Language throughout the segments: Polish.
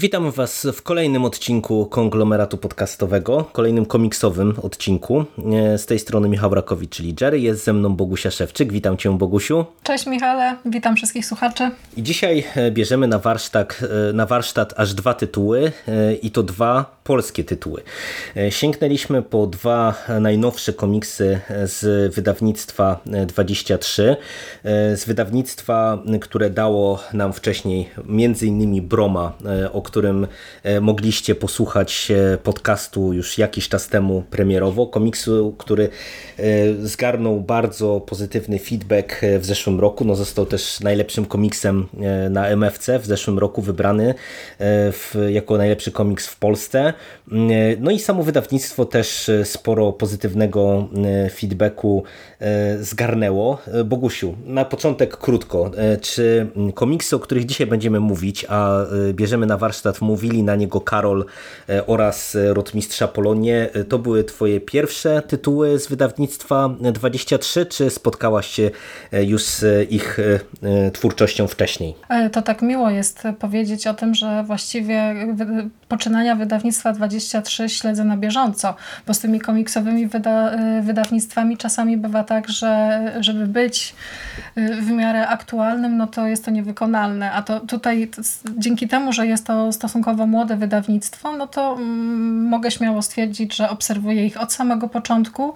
Witam Was w kolejnym odcinku konglomeratu podcastowego, kolejnym komiksowym odcinku. Z tej strony Michał Rakowicz, czyli Jerry, jest ze mną Bogusia Szewczyk. Witam Cię, Bogusiu. Cześć Michale, witam wszystkich słuchaczy. I dzisiaj e, bierzemy na warsztat, e, na warsztat aż dwa tytuły e, i to dwa polskie tytuły. Sięgnęliśmy po dwa najnowsze komiksy z wydawnictwa e, 23, e, z wydawnictwa, które dało nam wcześniej między innymi Broma, o którym e, mogliście posłuchać podcastu już jakiś czas temu premierowo, komiksu, który e, zgarnął bardzo pozytywny feedback e, w zeszłym roku, no został też najlepszym komiksem na MFC w zeszłym roku wybrany w, jako najlepszy komiks w Polsce. E, No i samo wydawnictwo też sporo pozytywnego feedbacku zgarnęło. Bogusiu, na początek krótko. Czy komiksy, o których dzisiaj będziemy mówić, a bierzemy na warsztat, mówili na niego Karol e, oraz e, Rotmistrza Polonie, e, to były twoje pierwsze tytuły z wydawnictwa 23, czy spotkałaś się już z ich twórczością wcześniej? To tak miło jest powiedzieć o tym, że właściwie poczynania wydawnictwa 23 śledzę na bieżąco, bo z tymi komiksowymi wyda wydawnictwami czasami bywa tak, że żeby być w miarę aktualnym, no to jest to niewykonalne, a to tutaj dzięki temu, że jest to stosunkowo młode wydawnictwo, no to mm, mogę śmiało stwierdzić, że obserwuję ich od samego początku.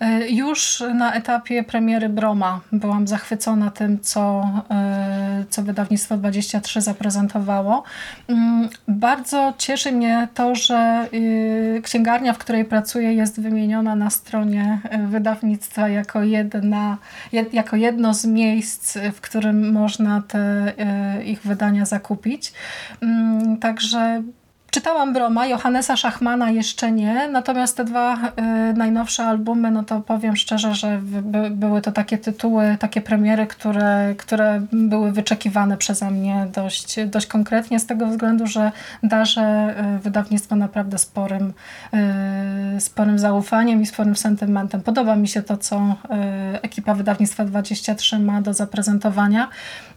E, Już na etapie premiery Broma byłam zachwycona tym, co, e, co wydawnictwo 23 zaprezentowało. Mm, Bardzo cieszy mnie to, że y, księgarnia, w której pracuję, jest wymieniona na stronie wydawnictwa jako, jedna, jed, jako jedno z miejsc, w którym można te ich wydania zakupić. Także Czytałam Broma, Johannesa Szachmana jeszcze nie, natomiast te dwa y, najnowsze albumy, no to powiem szczerze, że by, były to takie tytuły, takie premiery, które, które były wyczekiwane przeze mnie dość, dość konkretnie z tego względu, że darzę y, wydawnictwo naprawdę sporym, y, sporym zaufaniem i sporym sentymentem. Podoba mi się to, co y, ekipa wydawnictwa 23 ma do zaprezentowania.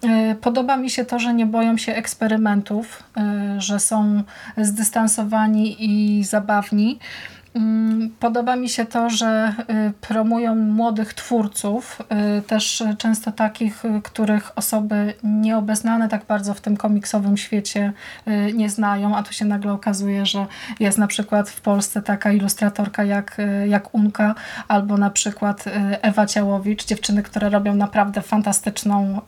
Y, Podoba mi się to, że nie boją się eksperymentów, y, że są zdystansowani i zabawni. Mm, Podoba mi się to, że y, promują młodych twórców, y, też często takich, y, których osoby nieobeznane tak bardzo w tym komiksowym świecie nie znają, a tu się nagle okazuje, że jest na przykład w Polsce taka ilustratorka jak, jak Unka, albo na przykład Ewa Ciałowicz, dziewczyny, które robią naprawdę fantastyczną,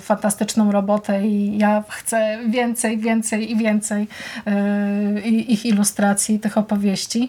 fantastyczną robotę i ja chcę więcej, więcej i więcej ich ilustracji, tych opowieści.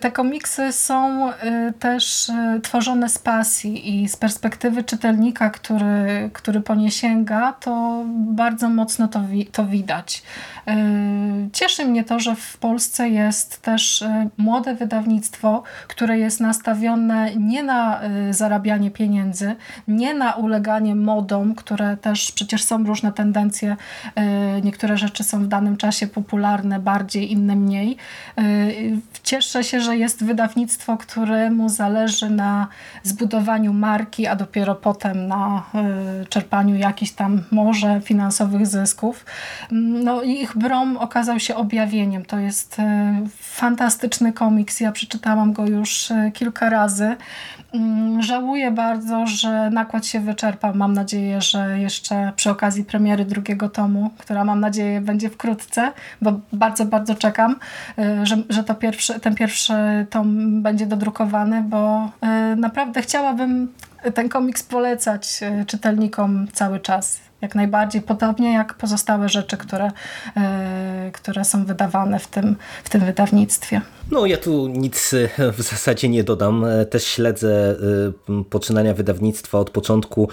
Te komiksy są y, też y, tworzone z pasji i z perspektywy czytelnika, który, który po nie sięga, to bardzo mocno to, wi- to widać. Y, Cieszy mnie to, że w Polsce jest też młode wydawnictwo, które jest nastawione nie na zarabianie pieniędzy, nie na uleganie modom, które też przecież są różne tendencje. Niektóre rzeczy są w danym czasie popularne bardziej, inne mniej. Y, Cieszę się, że jest wydawnictwo, któremu zależy na zbudowaniu marki, a dopiero potem na y, czerpaniu jakichś tam może finansowych zysków. No i ich Brom okazał się objawieniem. To jest y, fantastyczny komiks. Ja przeczytałam go już y, kilka razy. Mm, Żałuję bardzo, że nakład się wyczerpał. Mam nadzieję, że jeszcze przy okazji premiery drugiego tomu, która mam nadzieję będzie wkrótce, bo bardzo, bardzo czekam, y, że, że to pierwszy, ten pierwszy tom będzie dodrukowany, bo y, naprawdę chciałabym ten komiks polecać y, czytelnikom cały czas. Jak najbardziej, podobnie jak pozostałe rzeczy, które, które są wydawane w tym, w tym wydawnictwie. No, ja tu nic e, w zasadzie nie dodam. E, też śledzę e, poczynania wydawnictwa od początku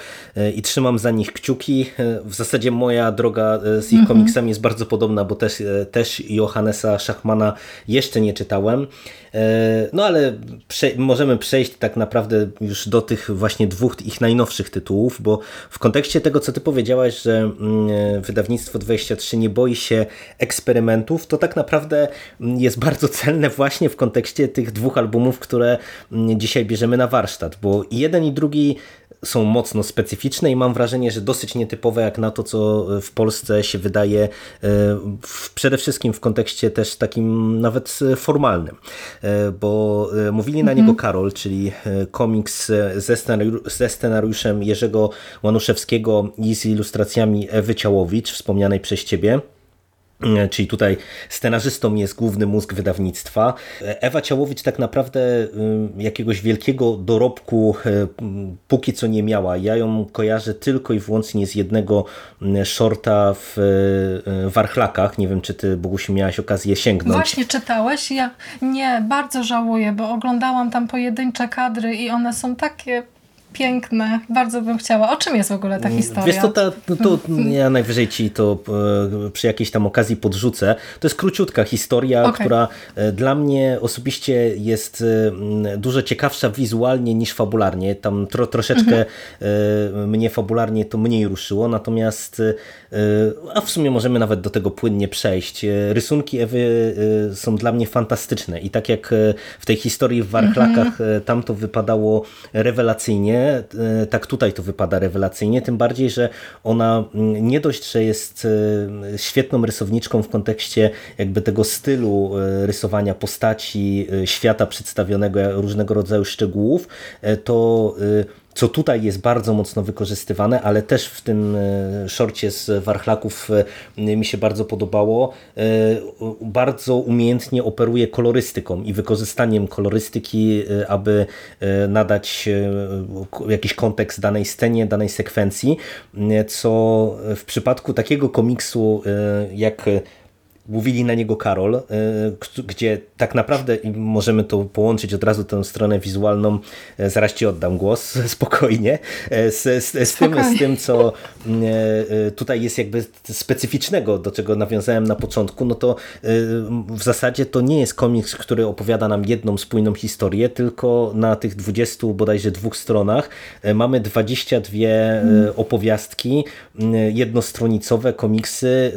i trzymam za nich kciuki. W zasadzie moja droga z ich mhm. komiksami jest bardzo podobna, bo też, też Johannesa Schachmana jeszcze nie czytałem. No ale prze możemy przejść tak naprawdę już do tych właśnie dwóch ich najnowszych tytułów, bo w kontekście tego, co ty powiedziałaś, że mm, wydawnictwo 23 nie boi się eksperymentów, to tak naprawdę mm, jest bardzo celne właśnie właśnie w kontekście tych dwóch albumów, które mm, dzisiaj bierzemy na warsztat, bo jeden i drugi są mocno specyficzne i mam wrażenie, że dosyć nietypowe jak na to, co w Polsce się wydaje e, w, przede wszystkim w kontekście też takim nawet formalnym, e, bo e, mówili na niego mhm. Karol, czyli komiks ze, ze scenariuszem Jerzego Łanuszewskiego i z ilustracjami Ewy Ciałowicz, wspomnianej przez ciebie. E, czyli tutaj scenarzystą jest główny mózg wydawnictwa. Ewa Ciałowicz tak naprawdę y, jakiegoś wielkiego dorobku y, póki co nie miała. Ja ją kojarzę tylko i wyłącznie z jednego shorta w Warchlakach. Nie wiem, czy ty, Bogusiu, miałaś okazję sięgnąć. Właśnie czytałeś? Ja nie, bardzo żałuję, bo oglądałam tam pojedyncze kadry i one są takie piękne. Bardzo bym chciała. O czym jest w ogóle ta historia? Wiesz, to, ta, to, to ja najwyżej ci to e, przy jakiejś tam okazji podrzucę. To jest króciutka historia, okay. która e, dla mnie osobiście jest e, dużo ciekawsza wizualnie niż fabularnie. Tam tro, troszeczkę mhm. mnie fabularnie to mniej ruszyło, natomiast a w sumie możemy nawet do tego płynnie przejść. Rysunki Ewy są dla mnie fantastyczne i tak jak w tej historii w Warklakach mhm. tam to wypadało rewelacyjnie, E, tak tutaj to wypada rewelacyjnie, tym bardziej, że ona mm, nie dość, że jest e, świetną rysowniczką w kontekście jakby tego stylu e, rysowania postaci, świata przedstawionego, różnego rodzaju szczegółów, to co tutaj jest bardzo mocno wykorzystywane, ale też w tym e, szorcie z Warchlaków e, mi się bardzo podobało. E, bardzo umiejętnie operuje kolorystyką i wykorzystaniem kolorystyki, aby nadać jakiś kontekst danej scenie, danej sekwencji, co w przypadku takiego komiksu jak mówili na niego Karol, e, gdzie tak naprawdę możemy to połączyć od razu tę stronę wizualną, e, zaraz ci oddam głos, spokojnie, e, z, z, z, tym, z tym, co tutaj jest jakby specyficznego, do czego nawiązałem na początku, no to w zasadzie to nie jest komiks, który opowiada nam jedną spójną historię, tylko na tych 20 bodajże dwóch stronach mamy 22 opowiastki jednostronicowe, komiksy,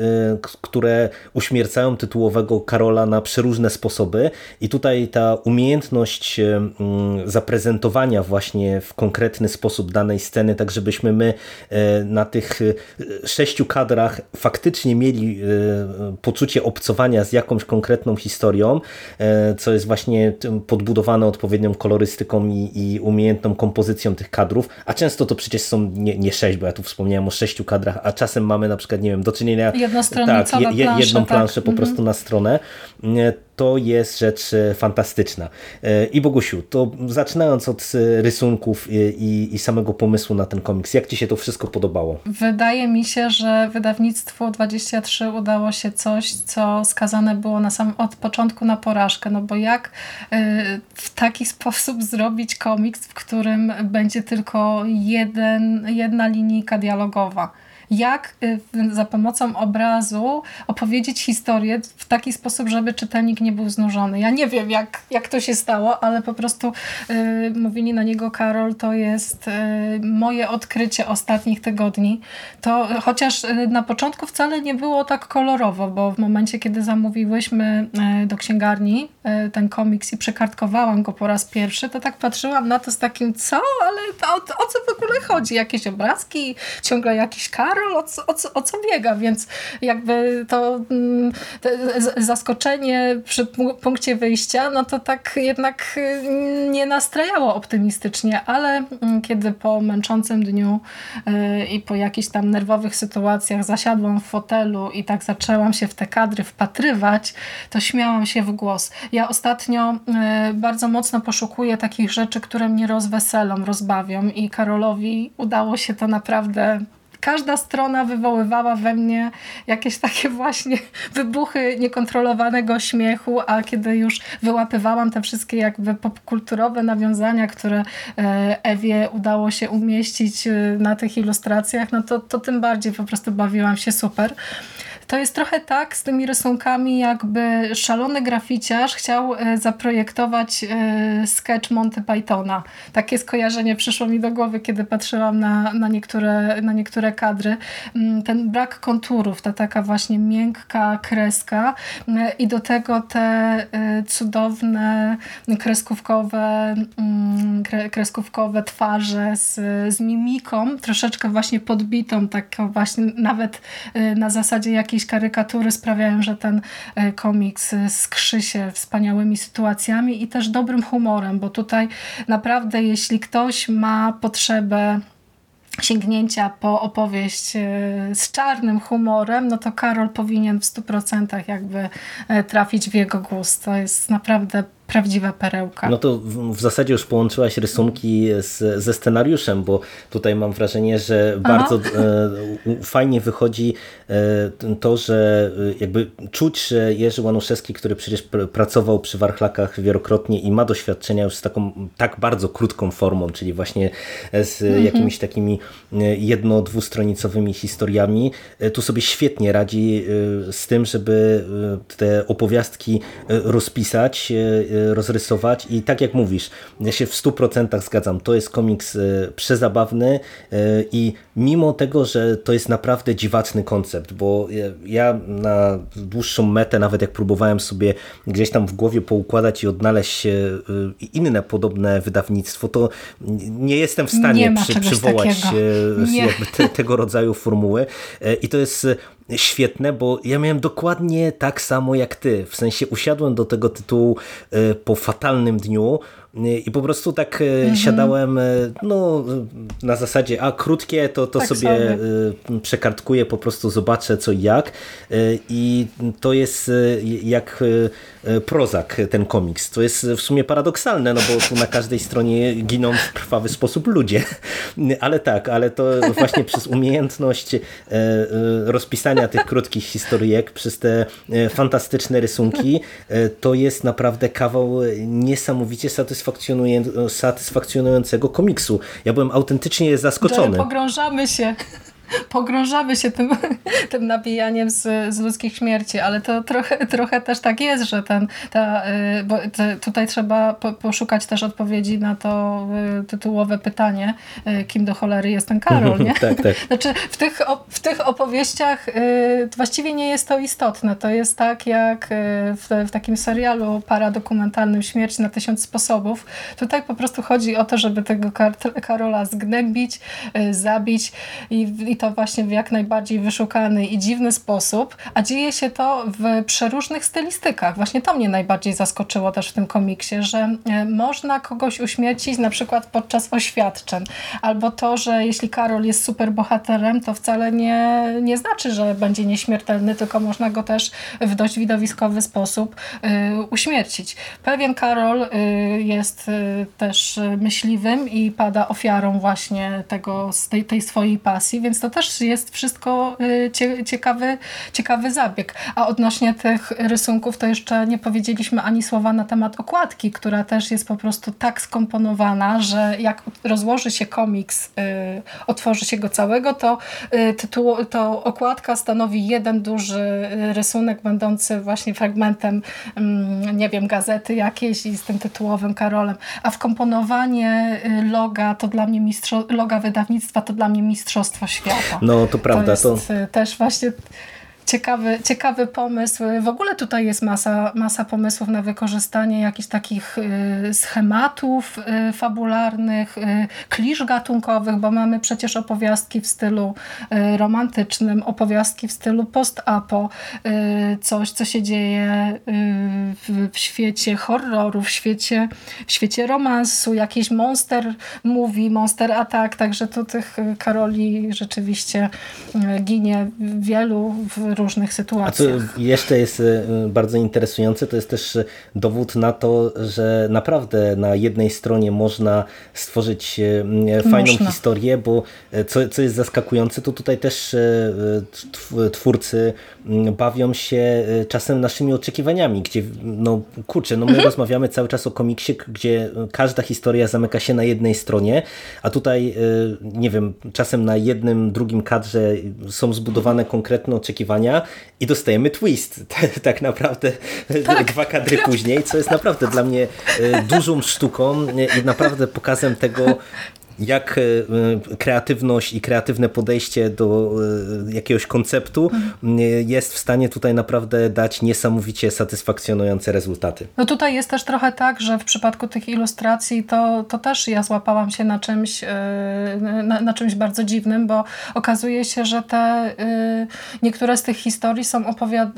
które uśmiercają uśmiercają tytułowego Karola na przeróżne sposoby. I tutaj ta umiejętność zaprezentowania właśnie w konkretny sposób danej sceny, tak żebyśmy my e, na tych e, sześciu kadrach faktycznie mieli e, poczucie obcowania z jakąś konkretną historią, co jest właśnie podbudowane odpowiednią kolorystyką i, i umiejętną kompozycją tych kadrów, a często to przecież są nie, nie sześć, bo ja tu wspomniałem o sześciu kadrach, a czasem mamy na przykład, nie wiem, do czynienia tak, je, je, jedną planszę, planszę po prostu na stronę, to jest rzecz e, fantastyczna. E, I Bogusiu, to zaczynając od e, rysunków i, i, samego pomysłu na ten komiks, jak Ci się to wszystko podobało? Wydaje mi się, że wydawnictwo 23 udało się coś, co skazane było na sam, od początku na porażkę, no bo jak w taki sposób zrobić komiks, w którym będzie tylko jeden, jedna linijka dialogowa? Jak y, za pomocą obrazu opowiedzieć historię w taki sposób, żeby czytelnik nie był znużony. Ja nie wiem, jak, jak to się stało, ale po prostu y, mówili na niego Karol, to jest y, moje odkrycie ostatnich tygodni. To chociaż na początku wcale nie było tak kolorowo, bo w momencie, kiedy zamówiłyśmy do księgarni ten komiks i przekartkowałam go po raz pierwszy, to tak patrzyłam na to z takim, co? Ale o, o co w ogóle chodzi? Jakieś obrazki? Ciągle jakiś Karol? Karol o co, o, o co biega, więc jakby to, mm, zaskoczenie przy punkcie wyjścia, no to tak jednak mm, nie nastrajało optymistycznie, ale mm, kiedy po męczącym dniu y, i po jakichś tam nerwowych sytuacjach zasiadłam w fotelu i tak zaczęłam się w te kadry wpatrywać, to śmiałam się w głos. Ja ostatnio y, bardzo mocno poszukuję takich rzeczy, które mnie rozweselą, rozbawią i Karolowi udało się to naprawdę każda strona wywoływała we mnie jakieś takie właśnie wybuchy niekontrolowanego śmiechu, a kiedy już wyłapywałam te wszystkie jakby popkulturowe nawiązania, które e, Ewie udało się umieścić e, na tych ilustracjach, no to, to tym bardziej po prostu bawiłam się super. To jest trochę tak z tymi rysunkami, jakby szalony graficiarz chciał e, zaprojektować e, sketch Monty Pythona. Takie skojarzenie przyszło mi do głowy, kiedy patrzyłam na, na, niektóre, na niektóre kadry. Mm, ten brak konturów, ta taka właśnie miękka kreska e, i do tego te cudowne kreskówkowe, mm, kreskówkowe twarze z, z mimiką, troszeczkę właśnie podbitą, tak właśnie nawet na zasadzie jakiejś jakieś karykatury sprawiają, że ten e, komiks e, skrzy się wspaniałymi sytuacjami i też dobrym humorem, bo tutaj naprawdę jeśli ktoś ma potrzebę sięgnięcia po opowieść e, z czarnym humorem, no to Karol powinien w 100% jakby trafić w jego gust. To jest naprawdę prawdziwa perełka. No to w, w zasadzie już połączyłaś rysunki z, ze scenariuszem, bo tutaj mam wrażenie, że bardzo e, fajnie wychodzi e, to, że e, jakby czuć, że Jerzy Łanuszewski, który przecież pr pracował przy Warchlakach wielokrotnie i ma doświadczenia już z taką tak bardzo krótką formą, czyli właśnie z mhm. jakimiś takimi e, jedno-dwustronicowymi historiami, e, tu sobie świetnie radzi z tym, żeby te opowiastki rozpisać rozrysować i tak jak mówisz, ja się w 100% zgadzam, to jest komiks e, przezabawny e, i mimo tego, że to jest naprawdę dziwaczny koncept, bo ja na dłuższą metę, nawet jak próbowałem sobie gdzieś tam w głowie poukładać i odnaleźć e, inne podobne wydawnictwo, to nie jestem w stanie przy, przywołać te, tego rodzaju formuły. I to jest świetne, bo ja miałem dokładnie tak samo jak ty. W sensie usiadłem do tego tytułu e, po fatalnym dniu, i po prostu tak mhm. siadałem no, na zasadzie, a krótkie to, to tak sobie, sobie przekartkuję, po prostu zobaczę co i jak. I to jest jak prozak ten komiks. To jest w sumie paradoksalne, no bo tu na każdej stronie giną w krwawy sposób ludzie. Ale tak, ale to właśnie przez umiejętność rozpisania tych krótkich historyjek, przez te fantastyczne rysunki, to jest naprawdę kawał niesamowicie satysfakcjonującego komiksu. Ja byłem autentycznie zaskoczony. Pogrążamy się pogrążamy się tym, tym nabijaniem z, z ludzkich śmierci, ale to trochę, trochę też tak jest, że ten, ta, y, bo te, tutaj trzeba po, poszukać też odpowiedzi na to y, tytułowe pytanie, y, kim do cholery jest ten Karol, nie? tak, tak. Znaczy w tych, w tych opowieściach właściwie nie jest to istotne. To jest tak jak w, w takim serialu paradokumentalnym Śmierć na tysiąc sposobów. Tutaj po prostu chodzi o to, żeby tego Karola zgnębić, zabić i, i to właśnie w jak najbardziej wyszukany i dziwny sposób, a dzieje się to w przeróżnych stylistykach. Właśnie to mnie najbardziej zaskoczyło też w tym komiksie, że e, można kogoś uśmiercić na przykład podczas oświadczeń, albo to, że jeśli Karol jest super bohaterem, to wcale nie, nie znaczy, że będzie nieśmiertelny, tylko można go też w dość widowiskowy sposób y, uśmiercić. Pewien Karol y, jest y, też myśliwym i pada ofiarą właśnie tego, tej, tej swojej pasji, więc to też jest wszystko y, ciekawy, ciekawy zabieg. A odnośnie tych rysunków to jeszcze nie powiedzieliśmy ani słowa na temat okładki, która też jest po prostu tak skomponowana, że jak rozłoży się komiks, y, otworzy się go całego, to, y, tytuł, to okładka stanowi jeden duży rysunek będący właśnie fragmentem, mm, nie wiem, gazety jakiejś i z tym tytułowym Karolem. A wkomponowanie loga to dla mnie mistrzo, loga wydawnictwa to dla mnie mistrzostwo świata. No to prawda. To jest to... Y, też właśnie ciekawy, ciekawy pomysł. W ogóle tutaj jest masa, masa pomysłów na wykorzystanie jakichś takich y, schematów y, fabularnych, y, klisz gatunkowych, bo mamy przecież opowiastki w stylu romantycznym, opowiastki w stylu post-apo, coś, co się dzieje w, w, świecie horroru, w świecie, w świecie romansu, jakiś monster movie, monster attack, także tu tych Karoli rzeczywiście ginie wielu w różnych A co sytuacjach. jeszcze jest e, bardzo interesujące, to jest też dowód na to, że naprawdę na jednej stronie można stworzyć e, fajną Można. historię, bo co, co jest zaskakujące, to tutaj też tw- twórcy m, bawią się czasem naszymi oczekiwaniami, gdzie no kurczę, no my Mhm. rozmawiamy cały czas o komiksie, gdzie każda historia zamyka się na jednej stronie, a tutaj nie wiem, czasem na jednym, drugim kadrze są zbudowane konkretne oczekiwania i dostajemy twist. Tak naprawdę dwa kadry później, co jest naprawdę dla mnie e, dużą sztuką i naprawdę pokazem tego, jak e, kreatywność i kreatywne podejście do e, jakiegoś konceptu e, jest w stanie tutaj naprawdę dać niesamowicie satysfakcjonujące rezultaty. No tutaj jest też trochę tak, że w przypadku tych ilustracji to, to też ja złapałam się na czymś, na, na czymś bardzo dziwnym, bo okazuje się, że te niektóre z tych historii są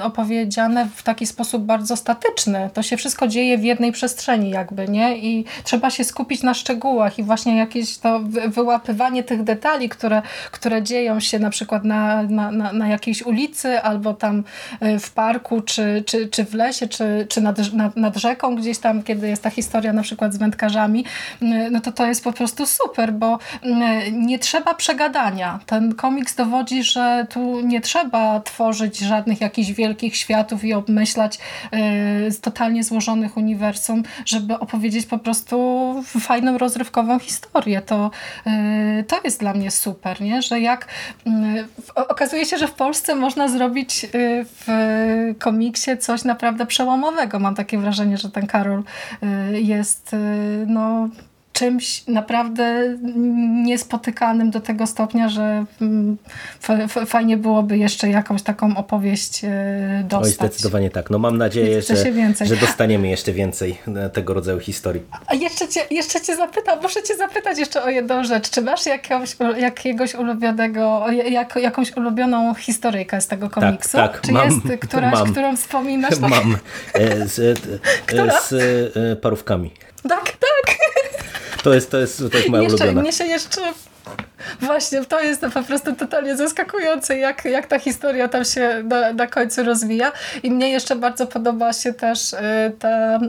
opowiedziane w taki sposób bardzo statyczny. To się wszystko dzieje w jednej przestrzeni jakby, nie? I trzeba się skupić na szczegółach i właśnie jakieś to wy- wyłapywanie tych detali, które, które dzieją się na przykład na, na, na, na jakiejś ulicy albo tam y, w parku, czy, czy, czy w lesie, czy, czy nad, nad, nad rzeką gdzieś tam, kiedy jest ta historia na przykład z wędkarzami, y, no to to jest po prostu super, bo y, nie trzeba przegadania. Ten komiks dowodzi, że tu nie trzeba tworzyć żadnych jakichś wielkich światów i obmyślać totalnie złożonych uniwersum, żeby opowiedzieć po prostu fajną, rozrywkową historię. To, y, to jest dla mnie super, nie? że jak y, okazuje się, że w Polsce można zrobić y, w komiksie coś naprawdę przełomowego. Mam takie wrażenie, że ten Karol jest no, czymś naprawdę niespotykanym do tego stopnia, że mm, fa- fa- fajnie byłoby jeszcze jakąś taką opowieść Oj, dostać. zdecydowanie tak. No mam nadzieję, że, że dostaniemy jeszcze więcej e, tego rodzaju historii. A jeszcze cię, jeszcze cię zapytam, muszę cię zapytać jeszcze o jedną rzecz. Czy masz jakiegoś, jakiegoś ulubionego, jak, jakąś ulubioną historyjkę z tego komiksu? tak, Czy mam, jest któraś, mam. którą wspominasz? Tak, Mam e, z, e, z e, parówkami. tak. tak. To jest, to jest, to jest moja Jeszcze, ulubiona. mnie się jeszcze... Właśnie, to jest po prostu totalnie zaskakujące, jak, jak ta historia tam się na, na końcu rozwija. I mnie jeszcze bardzo podoba się też y, ta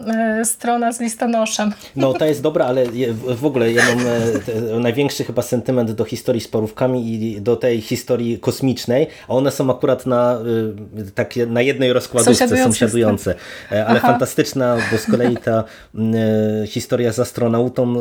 y, strona z listonoszem. No, ta jest dobra, ale je- w ogóle ja mam e, te- największy chyba sentyment do historii z parówkami i do tej historii kosmicznej, a one są akurat na, y, takie, na jednej rozkładówce Sąsiadujące sąsiadujące. E, Ale Aha. fantastyczna, bo z kolei ta mm, e, historia z astronautą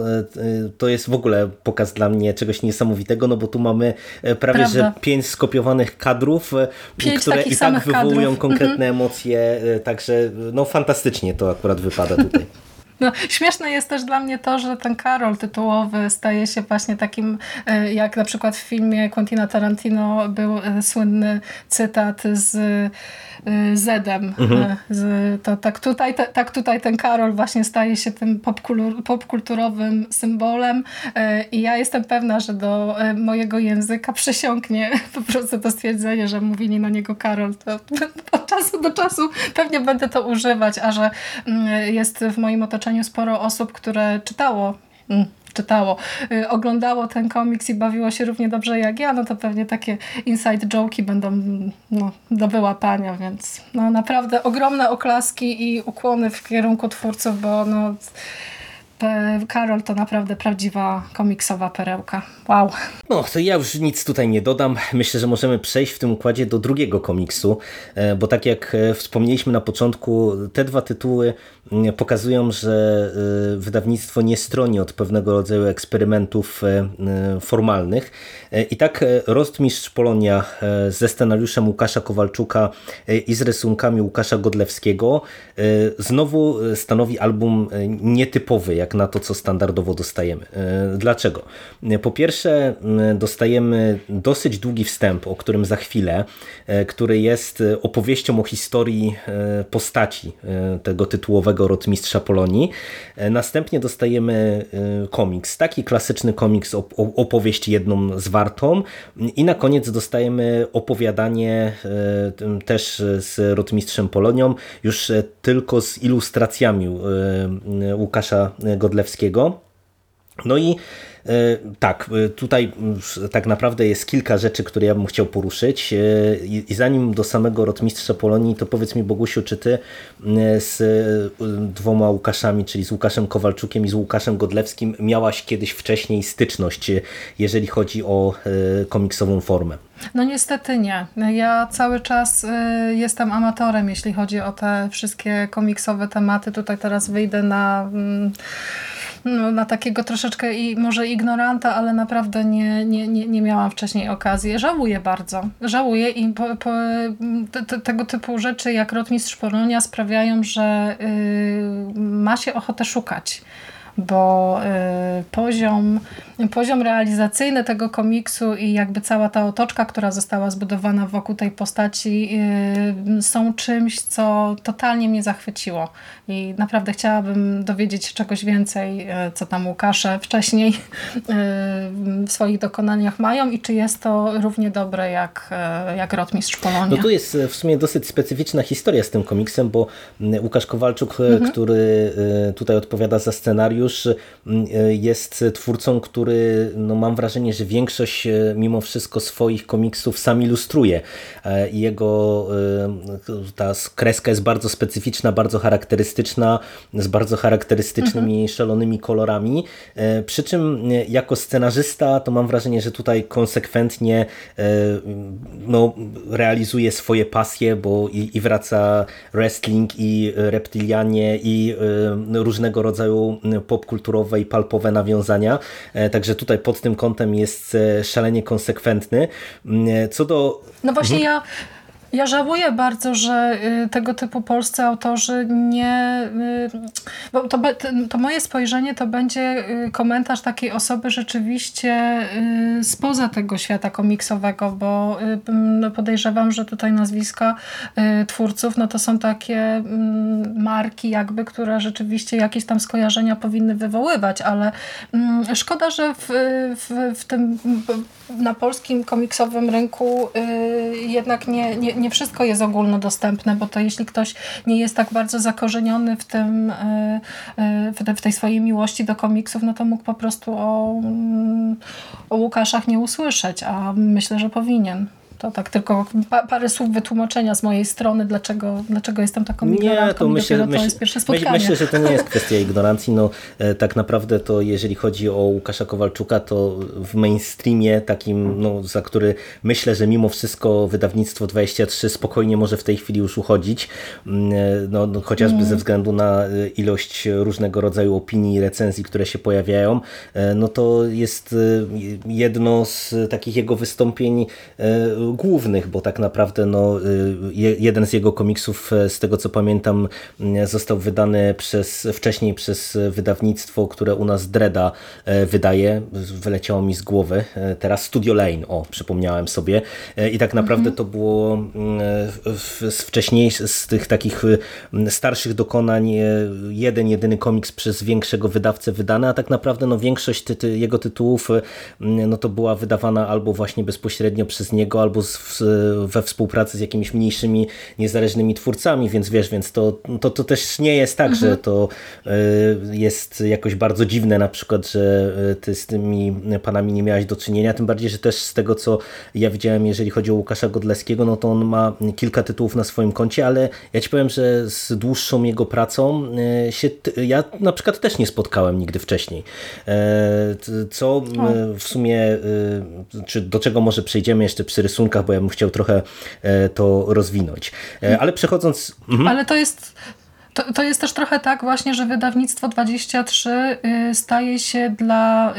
to jest w ogóle pokaz dla mnie czegoś niesamowitego, no bo tu mamy e, prawie Prawda. że pięć skopiowanych kadrów, e, Pięć które i tak wywołują kadrów. Mhm. konkretne emocje, e, także no fantastycznie to akurat wypada tutaj. No, śmieszne jest też dla mnie to, że ten Karol tytułowy staje się właśnie takim, e, jak na przykład w filmie Quentina Tarantino był e, słynny cytat z e, Zedem. E, Z, to, tak, tutaj, te, tak tutaj ten Karol właśnie staje się tym popkulturowym symbolem i ja jestem pewna, że do mojego języka przesiąknie po prostu to stwierdzenie, że mówili na niego Karol. To od czasu do czasu pewnie będę to używać, a że mm, jest w moim otoczeniu sporo osób, które czytało mm, czytało, y, oglądało ten komiks i bawiło się równie dobrze jak ja, no to pewnie takie inside joke'i będą mm, no, do wyłapania, więc no naprawdę ogromne oklaski i ukłony w kierunku twórców, bo no Karol to naprawdę prawdziwa komiksowa perełka. Wow. No, to ja już nic tutaj nie dodam. Myślę, że możemy przejść w tym układzie do drugiego komiksu, e, bo tak jak e, wspomnieliśmy na początku, te dwa tytuły mm, pokazują, że e, wydawnictwo nie stroni od pewnego rodzaju eksperymentów formalnych. I tak Rostmistrz Polonia ze scenariuszem Łukasza Kowalczuka i z rysunkami Łukasza Godlewskiego znowu stanowi album nietypowy, jak na to, co standardowo dostajemy. E, Dlaczego? E, Po pierwsze, m, dostajemy dosyć długi wstęp, o którym za chwilę, e, który jest e, opowieścią o historii e, postaci e, tego tytułowego rotmistrza Polonii. E, Następnie dostajemy e, komiks, taki klasyczny komiks, opowieść jedną zwartą i na koniec dostajemy opowiadanie e, też z rotmistrzem Polonią, już e, tylko z ilustracjami e, Łukasza Godlewskiego. No i tak, e, tutaj tak naprawdę jest kilka rzeczy, które ja bym chciał poruszyć e, i zanim do samego rotmistrza Polonii, to powiedz mi Bogusiu, czy ty z dwoma Łukaszami, czyli z Łukaszem Kowalczukiem i z Łukaszem Godlewskim miałaś kiedyś wcześniej styczność, jeżeli chodzi o komiksową formę? No niestety nie. Ja cały czas jestem amatorem, jeśli chodzi o te wszystkie komiksowe tematy. Tutaj teraz wyjdę na mm, na takiego troszeczkę i może ignoranta, ale naprawdę nie, nie, nie, nie miałam wcześniej okazji. Żałuję bardzo. Żałuję i po, po, te, tego typu rzeczy jak Rotmistrz Polonia sprawiają, że yy, ma się ochotę szukać bo y, poziom, poziom realizacyjny tego komiksu i jakby cała ta otoczka, która została zbudowana wokół tej postaci y, są czymś, co totalnie mnie zachwyciło i naprawdę chciałabym dowiedzieć się czegoś więcej, y, co tam Łukasze wcześniej w swoich dokonaniach mają i czy jest to równie dobre jak, jak Rotmistrz Polonia. No tu jest w sumie dosyć specyficzna historia z tym komiksem, bo Łukasz Kowalczuk, mhm. który tutaj odpowiada za scenariusz, mm, e, jest twórcą, który no mam wrażenie, że większość e, mimo wszystko swoich komiksów sam ilustruje. E, jego ta kreska jest bardzo specyficzna, bardzo charakterystyczna, z bardzo charakterystycznymi, mhm. szalonymi kolorami. Przy czym jako scenarzysta to mam wrażenie, że tutaj konsekwentnie no, realizuje swoje pasje, bo i, i wraca wrestling i reptilianie i różnego rodzaju popkulturowe i palpowe nawiązania, e, także tutaj pod tym kątem jest e, szalenie konsekwentny. Mm, e, co do... No właśnie mhm. ja ja żałuję bardzo, że y, tego typu polscy autorzy nie... Y, bo to, to moje spojrzenie to będzie y, komentarz takiej osoby rzeczywiście spoza tego świata komiksowego, bo no podejrzewam, że tutaj nazwiska twórców no to są takie mm, marki jakby, które rzeczywiście jakieś tam skojarzenia powinny wywoływać, ale mm, szkoda, że w, w, w tym na polskim komiksowym rynku jednak nie, nie nie wszystko jest ogólnodostępne, bo to jeśli ktoś nie jest tak bardzo zakorzeniony w tym, e, e, w tej swojej miłości do komiksów, no to mógł po prostu o, mm, o Łukaszach nie usłyszeć, a myślę, że powinien. To tak tylko pa, parę słów wytłumaczenia z mojej strony, dlaczego, dlaczego jestem taką ignorantką. Nie, to myślę, to myśl, jest pierwsze spotkanie. Myślę, że to nie jest kwestia ignorancji. No, e, tak naprawdę to jeżeli chodzi o Łukasza Kowalczuka, to w mainstreamie takim, no, za który myślę, że mimo wszystko wydawnictwo 23 spokojnie może w tej chwili już uchodzić. Mm, e, no, no chociażby mm. ze względu na e, ilość różnego rodzaju opinii i recenzji, które się pojawiają, no to jest jedno z takich jego wystąpień głównych, bo tak naprawdę no, y, jeden z jego komiksów, e, z tego co pamiętam, mm, został wydany przez, wcześniej przez wydawnictwo, które u nas Dreda e, wydaje. Wyleciało mi z głowy. E, teraz Studio Lane, o, przypomniałem sobie. I tak naprawdę mhm. to było mm, z wcześniejszych, z tych takich mm, starszych dokonań jeden, jedyny komiks przez większego wydawcę wydany, a tak naprawdę no, większość ty, jego tytułów no, to była wydawana albo właśnie bezpośrednio przez niego, albo z, we współpracy z jakimiś mniejszymi, niezależnymi twórcami, więc wiesz, więc to, to, to też nie jest tak, mhm. że to y, jest jakoś bardzo dziwne na przykład, że y, ty z tymi panami nie miałaś do czynienia, tym bardziej, że też z tego, co ja widziałem, jeżeli chodzi o Łukasza Godleskiego, no to on ma kilka tytułów na swoim koncie, ale ja ci powiem, że z dłuższą jego pracą y, się, ja na przykład też nie spotkałem nigdy wcześniej. E, co w sumie, czy do czego może przejdziemy jeszcze przy rysunku bo ja bym chciał trochę e, to rozwinąć. E, ale przechodząc... Mhm. Ale to jest, to, to jest też trochę tak właśnie, że wydawnictwo 23 y, staje się dla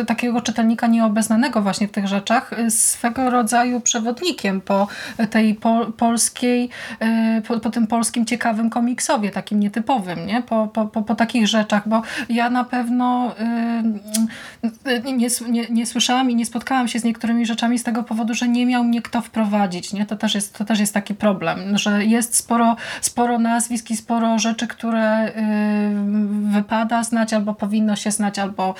y, takiego czytelnika nieobeznanego właśnie w tych rzeczach y, swego rodzaju przewodnikiem po tej po, polskiej, po, po, tym polskim ciekawym komiksowie, takim nietypowym, nie? Po, po, po, po takich rzeczach, bo ja na pewno nie, nie, nie słyszałam i nie spotkałam się z niektórymi rzeczami z tego powodu, że nie miał mnie kto wprowadzić, nie? To też jest, to też jest taki problem, że jest sporo, sporo nazwisk i sporo rzeczy, które wypada znać, albo powinno się znać, albo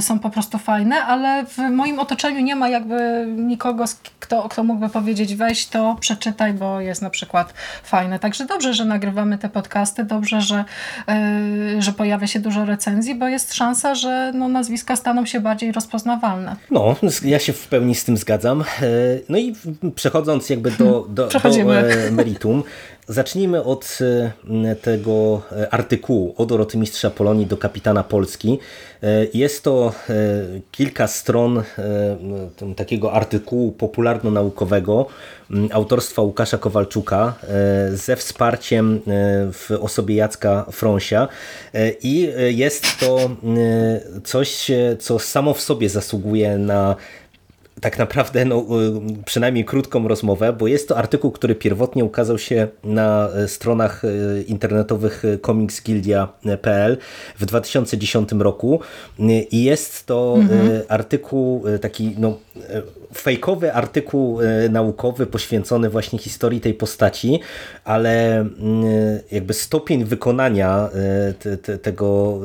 są po prostu fajne, ale w moim otoczeniu nie ma jakby nikogo, kto, kto mógłby powiedzieć weź to, przeczytaj, bo jest na przykład fajne. Także dobrze, że nagrywamy te podcasty, dobrze, że, że pojawia się dużo recenzji, bo jest szansa, że no, nazwiska staną się bardziej rozpoznawalne. No, ja się w pełni z tym zgadzam. No i przechodząc jakby do, do, do e, meritum, zacznijmy od e, tego e, artykułu od Rotymistrza Polonii do kapitana Polski. Jest to kilka stron takiego artykułu popularno-naukowego autorstwa Łukasza Kowalczuka ze wsparciem w osobie Jacka Frąsia i jest to coś, co samo w sobie zasługuje na tak naprawdę no, y, przynajmniej krótką rozmowę, bo jest to artykuł, który pierwotnie ukazał się na e, stronach e, internetowych comicsgildia.pl w 2010 roku i jest to mhm. artykuł taki no, fejkowy artykuł naukowy poświęcony właśnie historii tej postaci, ale jakby stopień wykonania te, te, tego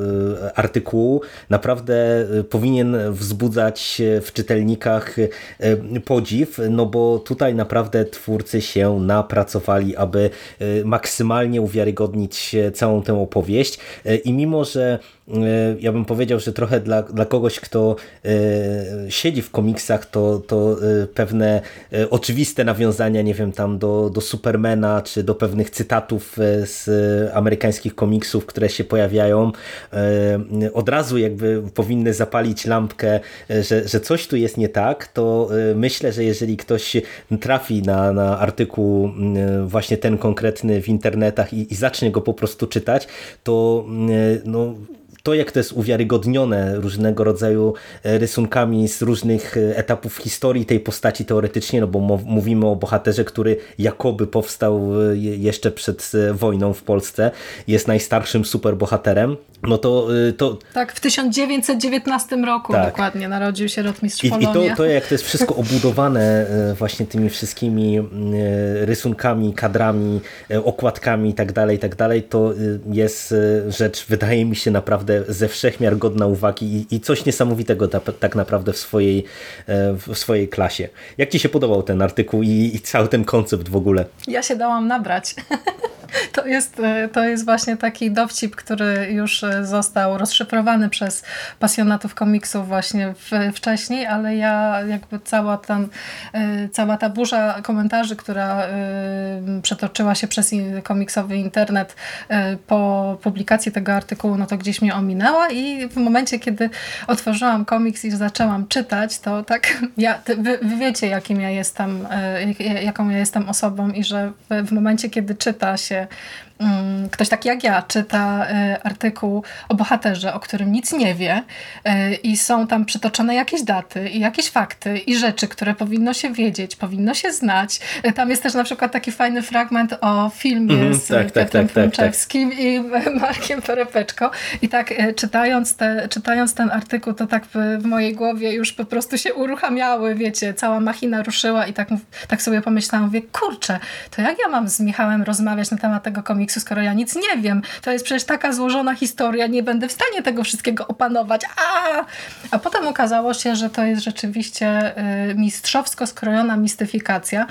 artykułu naprawdę powinien wzbudzać w czytelnikach E, podziw, no bo tutaj naprawdę twórcy się napracowali, aby e, maksymalnie uwiarygodnić całą tę opowieść. E, i mimo, że ja bym powiedział, że trochę dla, dla kogoś, kto siedzi w komiksach, to, to pewne oczywiste nawiązania, nie wiem, tam do, do Supermana, czy do pewnych cytatów z amerykańskich komiksów, które się pojawiają, od razu jakby powinny zapalić lampkę, że, że coś tu jest nie tak, to myślę, że jeżeli ktoś trafi na, na artykuł właśnie ten konkretny w internetach i, i zacznie go po prostu czytać, to y, no, to, jak to jest uwiarygodnione różnego rodzaju e, rysunkami z różnych e, etapów historii tej postaci teoretycznie, no bo mówimy o bohaterze, który jakoby powstał e, jeszcze przed wojną w Polsce, jest najstarszym superbohaterem, no to, to... Tak, w 1919 roku tak. dokładnie narodził się rotmistrz I, I to, to, jak to jest wszystko obudowane właśnie tymi wszystkimi rysunkami, kadrami, okładkami i tak dalej, i tak dalej, to jest rzecz, wydaje mi się naprawdę ze wszechmiar godna uwagi i, i coś niesamowitego ta, tak naprawdę w swojej, e, w swojej klasie. Jak Ci się podobał ten artykuł i, i cały ten koncept w ogóle? Ja się dałam nabrać. To jest, e, to jest właśnie taki dowcip, który już e, został rozszyfrowany przez pasjonatów komiksów właśnie wcześniej, ale ja jakby cała, ten, cała ta burza komentarzy, która przetoczyła się przez komiksowy internet po publikacji tego artykułu, no to gdzieś mnie ominęła i w momencie, kiedy otworzyłam komiks i zaczęłam czytać, to tak, ja, wy, wy wiecie, jakim ja jestem, jaką ja jestem osobą i że w, w momencie, kiedy czyta się Mm, ktoś taki jak ja czyta y, artykuł o bohaterze, o którym nic nie wie y, i są tam przytoczone jakieś daty i jakieś fakty i rzeczy, które powinno się wiedzieć, powinno się znać. Y, tam jest też na przykład taki fajny fragment o filmie mm, z tak, tak, Piotrem tak, tak, tak, i Markiem Perepeczko i tak czytając, te, czytając ten artykuł, to tak w, mojej głowie już po prostu się uruchamiały, wiecie, cała machina ruszyła i tak, tak sobie pomyślałam, mówię, kurczę, to jak ja mam z Michałem rozmawiać na temat tego komiksu komiksu, skoro ja nic nie wiem? To jest przecież taka złożona historia, nie będę w stanie tego wszystkiego opanować. A, A potem okazało się, że to jest rzeczywiście y, mistrzowsko skrojona mistyfikacja.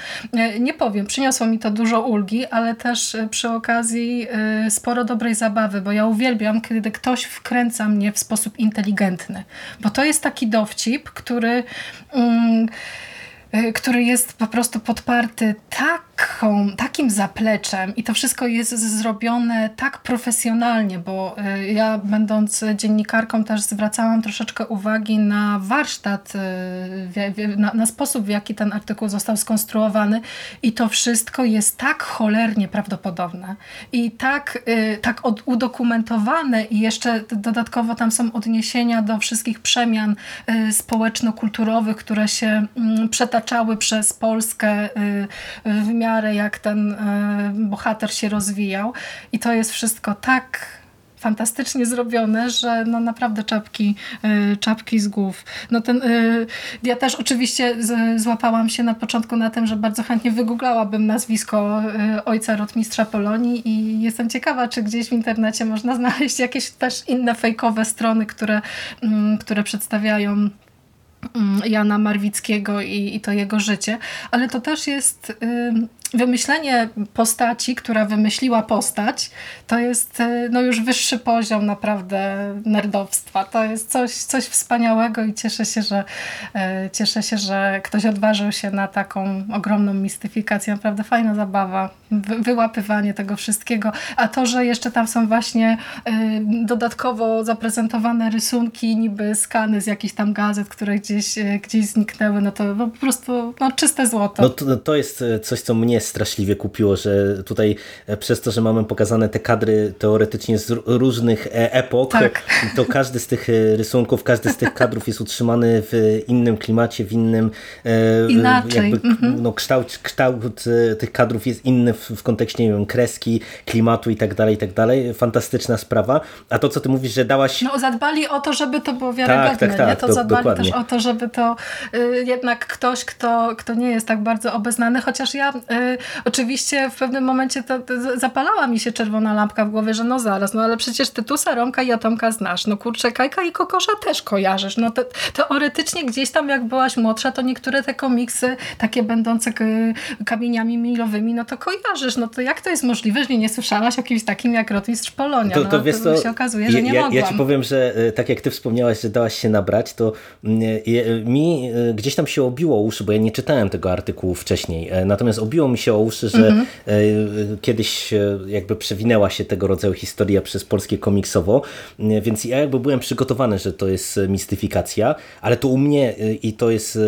Y, nie powiem, przyniosło mi to dużo ulgi, ale też y, przy okazji sporo dobrej zabawy, bo ja uwielbiam, kiedy ktoś wkręca mnie w sposób inteligentny. Bo to jest taki dowcip, który... Mm, który jest po prostu podparty taką, takim zapleczem i to wszystko jest zrobione tak profesjonalnie, bo e, ja będąc dziennikarką też zwracałam troszeczkę uwagi na warsztat, e, na, na sposób w jaki ten artykuł został skonstruowany i to wszystko jest tak cholernie prawdopodobne i tak, tak udokumentowane i jeszcze dodatkowo tam są odniesienia do wszystkich przemian społeczno-kulturowych, które się mm, przetaczały przez Polskę y, w miarę jak ten y, bohater się rozwijał. I to jest wszystko tak fantastycznie zrobione, że no naprawdę czapki, czapki z głów. No ten, ja też oczywiście złapałam się na początku na tym, że bardzo chętnie wygooglałabym nazwisko ojca rotmistrza Polonii i jestem ciekawa, czy gdzieś w internecie można znaleźć jakieś też inne fejkowe strony, które, mm, które przedstawiają Jana Marwickiego i, i to jego życie, ale to też jest wymyślenie postaci, która wymyśliła postać, to jest e, no, już wyższy poziom naprawdę nerdowstwa. To jest coś, coś wspaniałego i cieszę się, że e, cieszę się, że ktoś odważył się na taką ogromną mistyfikację. Naprawdę fajna zabawa, wy, wyłapywanie tego wszystkiego. A to, że jeszcze tam są właśnie e, dodatkowo zaprezentowane rysunki, niby skany z jakichś tam gazet, które gdzieś, gdzieś zniknęły, no to po prostu no, czyste złoto. No to, to jest coś, co mnie straszliwie kupiło, że tutaj e, przez to, że mamy pokazane te kadry teoretycznie z różnych e, epok, tak. to każdy z tych e, rysunków, każdy z tych kadrów jest utrzymany w innym klimacie, w innym Inaczej. Jakby, mhm. no, kształt, kształt tych kadrów jest inny w, w kontekście nie wiem, kreski, klimatu i tak dalej, i tak dalej. Fantastyczna sprawa. A to, co ty mówisz, że dałaś... No zadbali o to, żeby to było wiarygodne, tak, tak, tak, nie? To do, zadbali dokładnie. też o to, żeby to y, jednak ktoś, kto, kto nie jest tak bardzo obeznany, chociaż ja y, oczywiście w pewnym momencie to, to, zapalała mi się czerwona lampka w głowie, że no zaraz, no ale przecież Tytusa, Romka i Atomka znasz. No kurczę, Kajka i Kokosza też kojarzysz. No te, teoretycznie gdzieś tam jak byłaś młodsza, to niektóre te komiksy, takie będące kamieniami milowymi, no to kojarzysz. No to jak to jest możliwe, że nie słyszałaś o kimś takim jak Rotmistrz Polonia? To, to, no, wiesz, to się okazuje, że nie ja, mogłam. Ja ci powiem, że e, tak jak ty wspomniałaś, że dałaś się nabrać, to mm, e, mi e, gdzieś tam się obiło uszy, bo ja nie czytałem tego artykułu wcześniej. Natomiast obiło mi się o uszy, że mm -hmm. kiedyś jakby przewinęła się tego rodzaju historia przez polskie komiksowo, więc ja jakby byłem przygotowany, że to jest mistyfikacja, ale to u mnie i to jest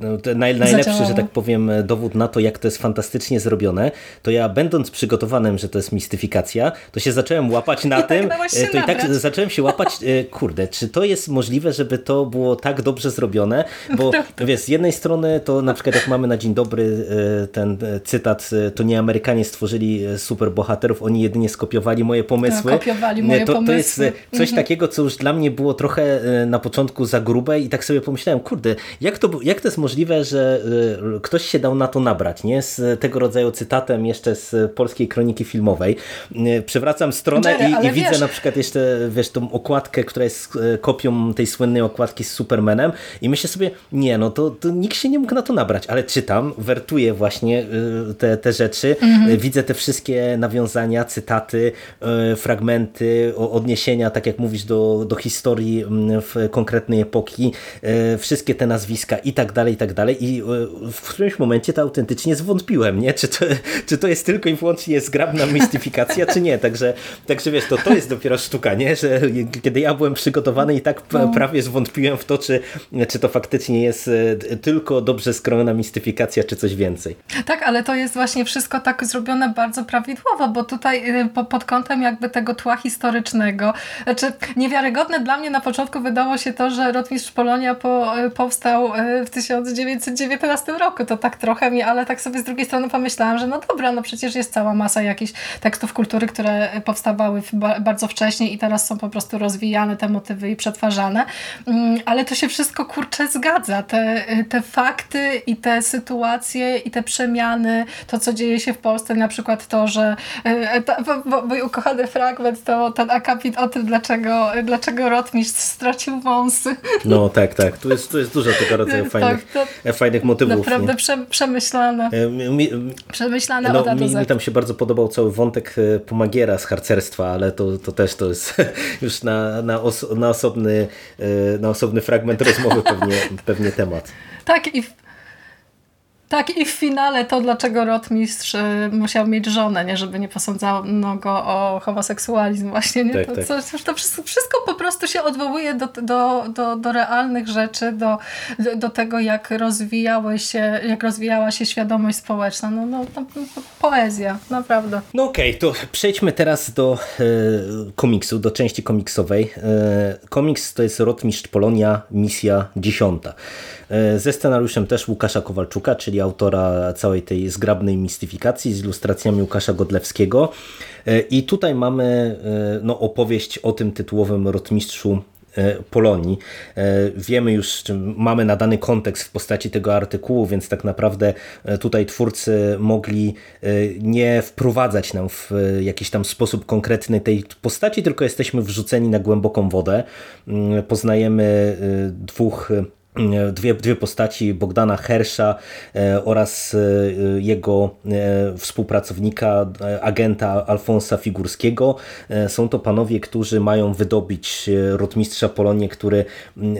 no, najlepszy, Zadziałało. że tak powiem, dowód na to, jak to jest fantastycznie zrobione, to ja będąc przygotowanym, że to jest mistyfikacja, to się zacząłem łapać na I tak tym, tak to i tak zacząłem się łapać, kurde, czy to jest możliwe, żeby to było tak dobrze zrobione, bo wiesz, z jednej strony to na przykład jak mamy na dzień dobry ten cytat to nie Amerykanie stworzyli e, super bohaterów, oni jedynie skopiowali moje pomysły. To, kopiowali moje to, pomysły. To jest e, coś mhm. takiego, co już dla mnie było trochę e, na początku za grube i tak sobie pomyślałem, kurde, jak to, jak to jest możliwe, że ktoś się dał na to nabrać, nie? Z tego rodzaju cytatem jeszcze z polskiej kroniki filmowej. Przewracam stronę Jerry, i, i widzę na przykład jeszcze, wiesz, tą okładkę, która jest kopią tej słynnej okładki z Supermanem i myślę sobie, nie, no to, to nikt się nie mógł na to nabrać, ale czytam, wertuję właśnie te, te rzeczy, mhm. widzę te wszystkie nawiązania, cytaty, e, fragmenty, odniesienia, tak jak mówisz, do, do historii mm, w konkretnej epoki, e, wszystkie te nazwiska i tak dalej, i tak dalej i e, w którymś momencie to autentycznie zwątpiłem, nie? Czy, to, czy to jest tylko i wyłącznie zgrabna mistyfikacja, czy nie? Także, także wiesz, to, to jest dopiero sztuka, nie? Że kiedy ja byłem przygotowany i tak no. prawie zwątpiłem w to, czy, czy to faktycznie jest tylko dobrze skrojona mistyfikacja, czy coś więcej. Tak, ale to jest właśnie wszystko tak zrobione bardzo prawidłowo, bo tutaj y, pod kątem jakby tego tła historycznego, znaczy niewiarygodne dla mnie na początku wydało się to, że Rotmistrz Polonia po, y, powstał y, w 1919 roku, to tak trochę mi, ale tak sobie z drugiej strony pomyślałam, że no dobra, no przecież jest cała masa jakichś tekstów kultury, które powstawały bardzo wcześnie i teraz są po prostu rozwijane te motywy i przetwarzane, mm, ale to się wszystko kurczę zgadza, te, te fakty i te sytuacje i te przemiany, to co dzieje się w Polsce, na przykład to, że e, ta, bo, mój ukochany fragment to ten akapit o tym, dlaczego, dlaczego Rotmistrz stracił wąsy. No tak, tak. Tu jest, tu jest dużo tego rodzaju tak, fajnych, tak, fajnych motywów. Naprawdę prze, przemyślane. E, mi, przemyślane no, od A mi, mi tam się bardzo podobał cały wątek e, pomagiera z harcerstwa, ale to, to też to jest już na, na, os, na, osobny, na osobny fragment rozmowy pewnie, pewnie temat. Tak i tak i w finale to, dlaczego rotmistrz y, musiał mieć żonę, nie, żeby nie posądzano go o homoseksualizm właśnie. Nie? Tak, to, tak. to wszystko, wszystko, po prostu się odwołuje do, do, do, do realnych rzeczy, do, do tego, jak rozwijały się, jak rozwijała się świadomość społeczna. No, no, no poezja, naprawdę. No okej, okay, to przejdźmy teraz do e, komiksu, do części komiksowej. E, komiks to jest Rotmistrz Polonia, misja dziesiąta. E, ze scenariuszem też Łukasza Kowalczuka, czyli autora całej tej zgrabnej mistyfikacji z ilustracjami Łukasza Godlewskiego. I tutaj mamy no, opowieść o tym tytułowym rotmistrzu E, Polonii. E, wiemy już, mamy nadany kontekst w postaci tego artykułu, więc tak naprawdę e, tutaj twórcy mogli nie wprowadzać nam w jakiś tam sposób konkretny tej postaci, tylko jesteśmy wrzuceni na głęboką wodę. Mm, poznajemy dwóch dwie, dwie postaci Bogdana Hersza e, oraz e, jego e, współpracownika, agenta Alfonsa Figurskiego. Są to panowie, którzy mają wydobyć rotmistrza Polonię, który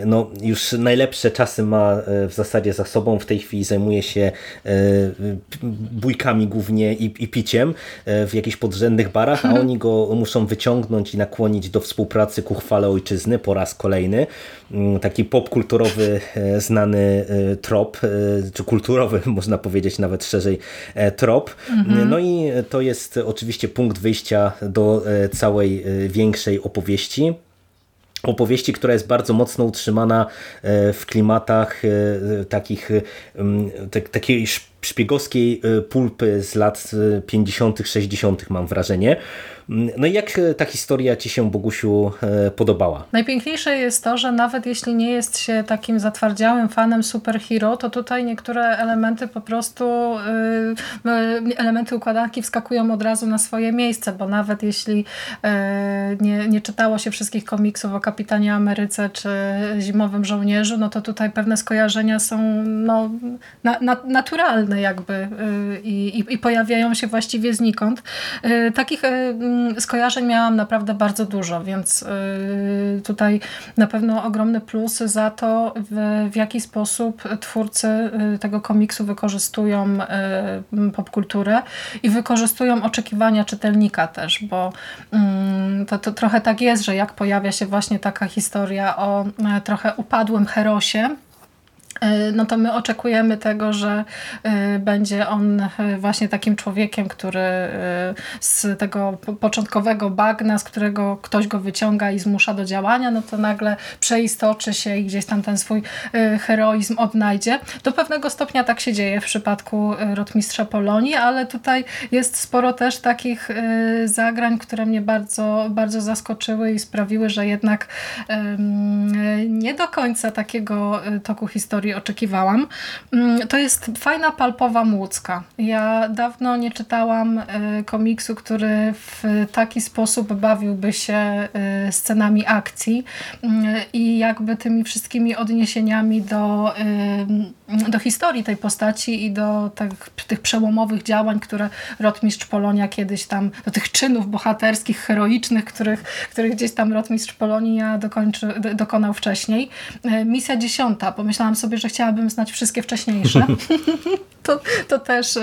no, już najlepsze czasy ma w zasadzie za sobą. W tej chwili zajmuje się bójkami głównie i, i piciem w jakichś podrzędnych barach, a oni go muszą wyciągnąć i nakłonić do współpracy ku chwale ojczyzny po raz kolejny. Taki popkulturowy znany e, trop, e, czy kulturowy, można powiedzieć nawet szerzej, trop. Mhm. No i to jest oczywiście punkt wyjścia do całej większej opowieści opowieści, która jest bardzo mocno utrzymana w klimatach takich takiej szpiegowskiej pulpy z lat 50., 60., mam wrażenie. No i jak e, ta historia Ci się, Bogusiu, podobała? Najpiękniejsze jest to, że nawet jeśli nie jest się takim zatwardziałym fanem superhero, to tutaj niektóre elementy po prostu, elementy układanki wskakują od razu na swoje miejsce, bo nawet jeśli nie, nie czytało się wszystkich komiksów o Kapitanie Ameryce czy Zimowym Żołnierzu, no to tutaj pewne skojarzenia są no, na, na, naturalne jakby i, i, i pojawiają się właściwie znikąd. Takich Mm, skojarzeń miałam naprawdę bardzo dużo, więc y, tutaj na pewno ogromny plus za to, w, w jaki sposób twórcy y, tego komiksu wykorzystują y, popkulturę i wykorzystują oczekiwania czytelnika też, bo mm, to, to trochę tak jest, że jak pojawia się właśnie taka historia o e, trochę upadłym herosie, no to my oczekujemy tego, że e, będzie on e, właśnie takim człowiekiem, który z tego początkowego bagna, z którego ktoś go wyciąga i zmusza do działania, no to nagle przeistoczy się i gdzieś tam ten swój heroizm odnajdzie. Do pewnego stopnia tak się dzieje w przypadku rotmistrza Polonii, ale tutaj jest sporo też takich zagrań, które mnie bardzo, bardzo zaskoczyły i sprawiły, że jednak nie do końca takiego toku historii oczekiwałam. Mm, to jest fajna, palpowa młódzka. Ja dawno nie czytałam e, komiksu, który w taki sposób bawiłby się e, scenami akcji mm, i jakby tymi wszystkimi odniesieniami do, do historii tej postaci i do tych, tych przełomowych działań, które Rotmistrz Polonia kiedyś tam, do tych czynów bohaterskich, heroicznych, których, których gdzieś tam Rotmistrz Polonia dokończy, dokonał wcześniej. Misja dziesiąta. Pomyślałam sobie, że chciałabym znać wszystkie wcześniejsze. to, to też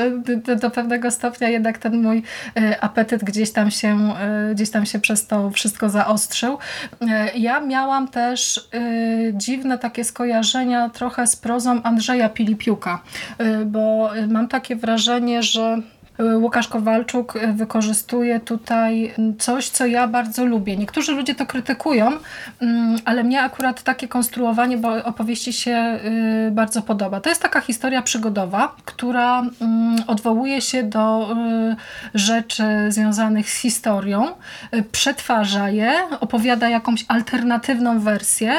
do, do, pewnego stopnia jednak ten mój e, apetyt gdzieś tam, się, e, gdzieś tam się przez to wszystko zaostrzył. E, ja miałam też dziwne takie skojarzenia trochę z prozą Andrzeja Pilipiuka, bo mam takie wrażenie, że Łukasz Kowalczuk wykorzystuje tutaj coś, co ja bardzo lubię. Niektórzy ludzie to krytykują, mm, ale mnie akurat takie konstruowanie opowieści się y, bardzo podoba. To jest taka historia przygodowa, która mm, odwołuje się do y, rzeczy związanych z historią, y, przetwarza je, opowiada jakąś alternatywną wersję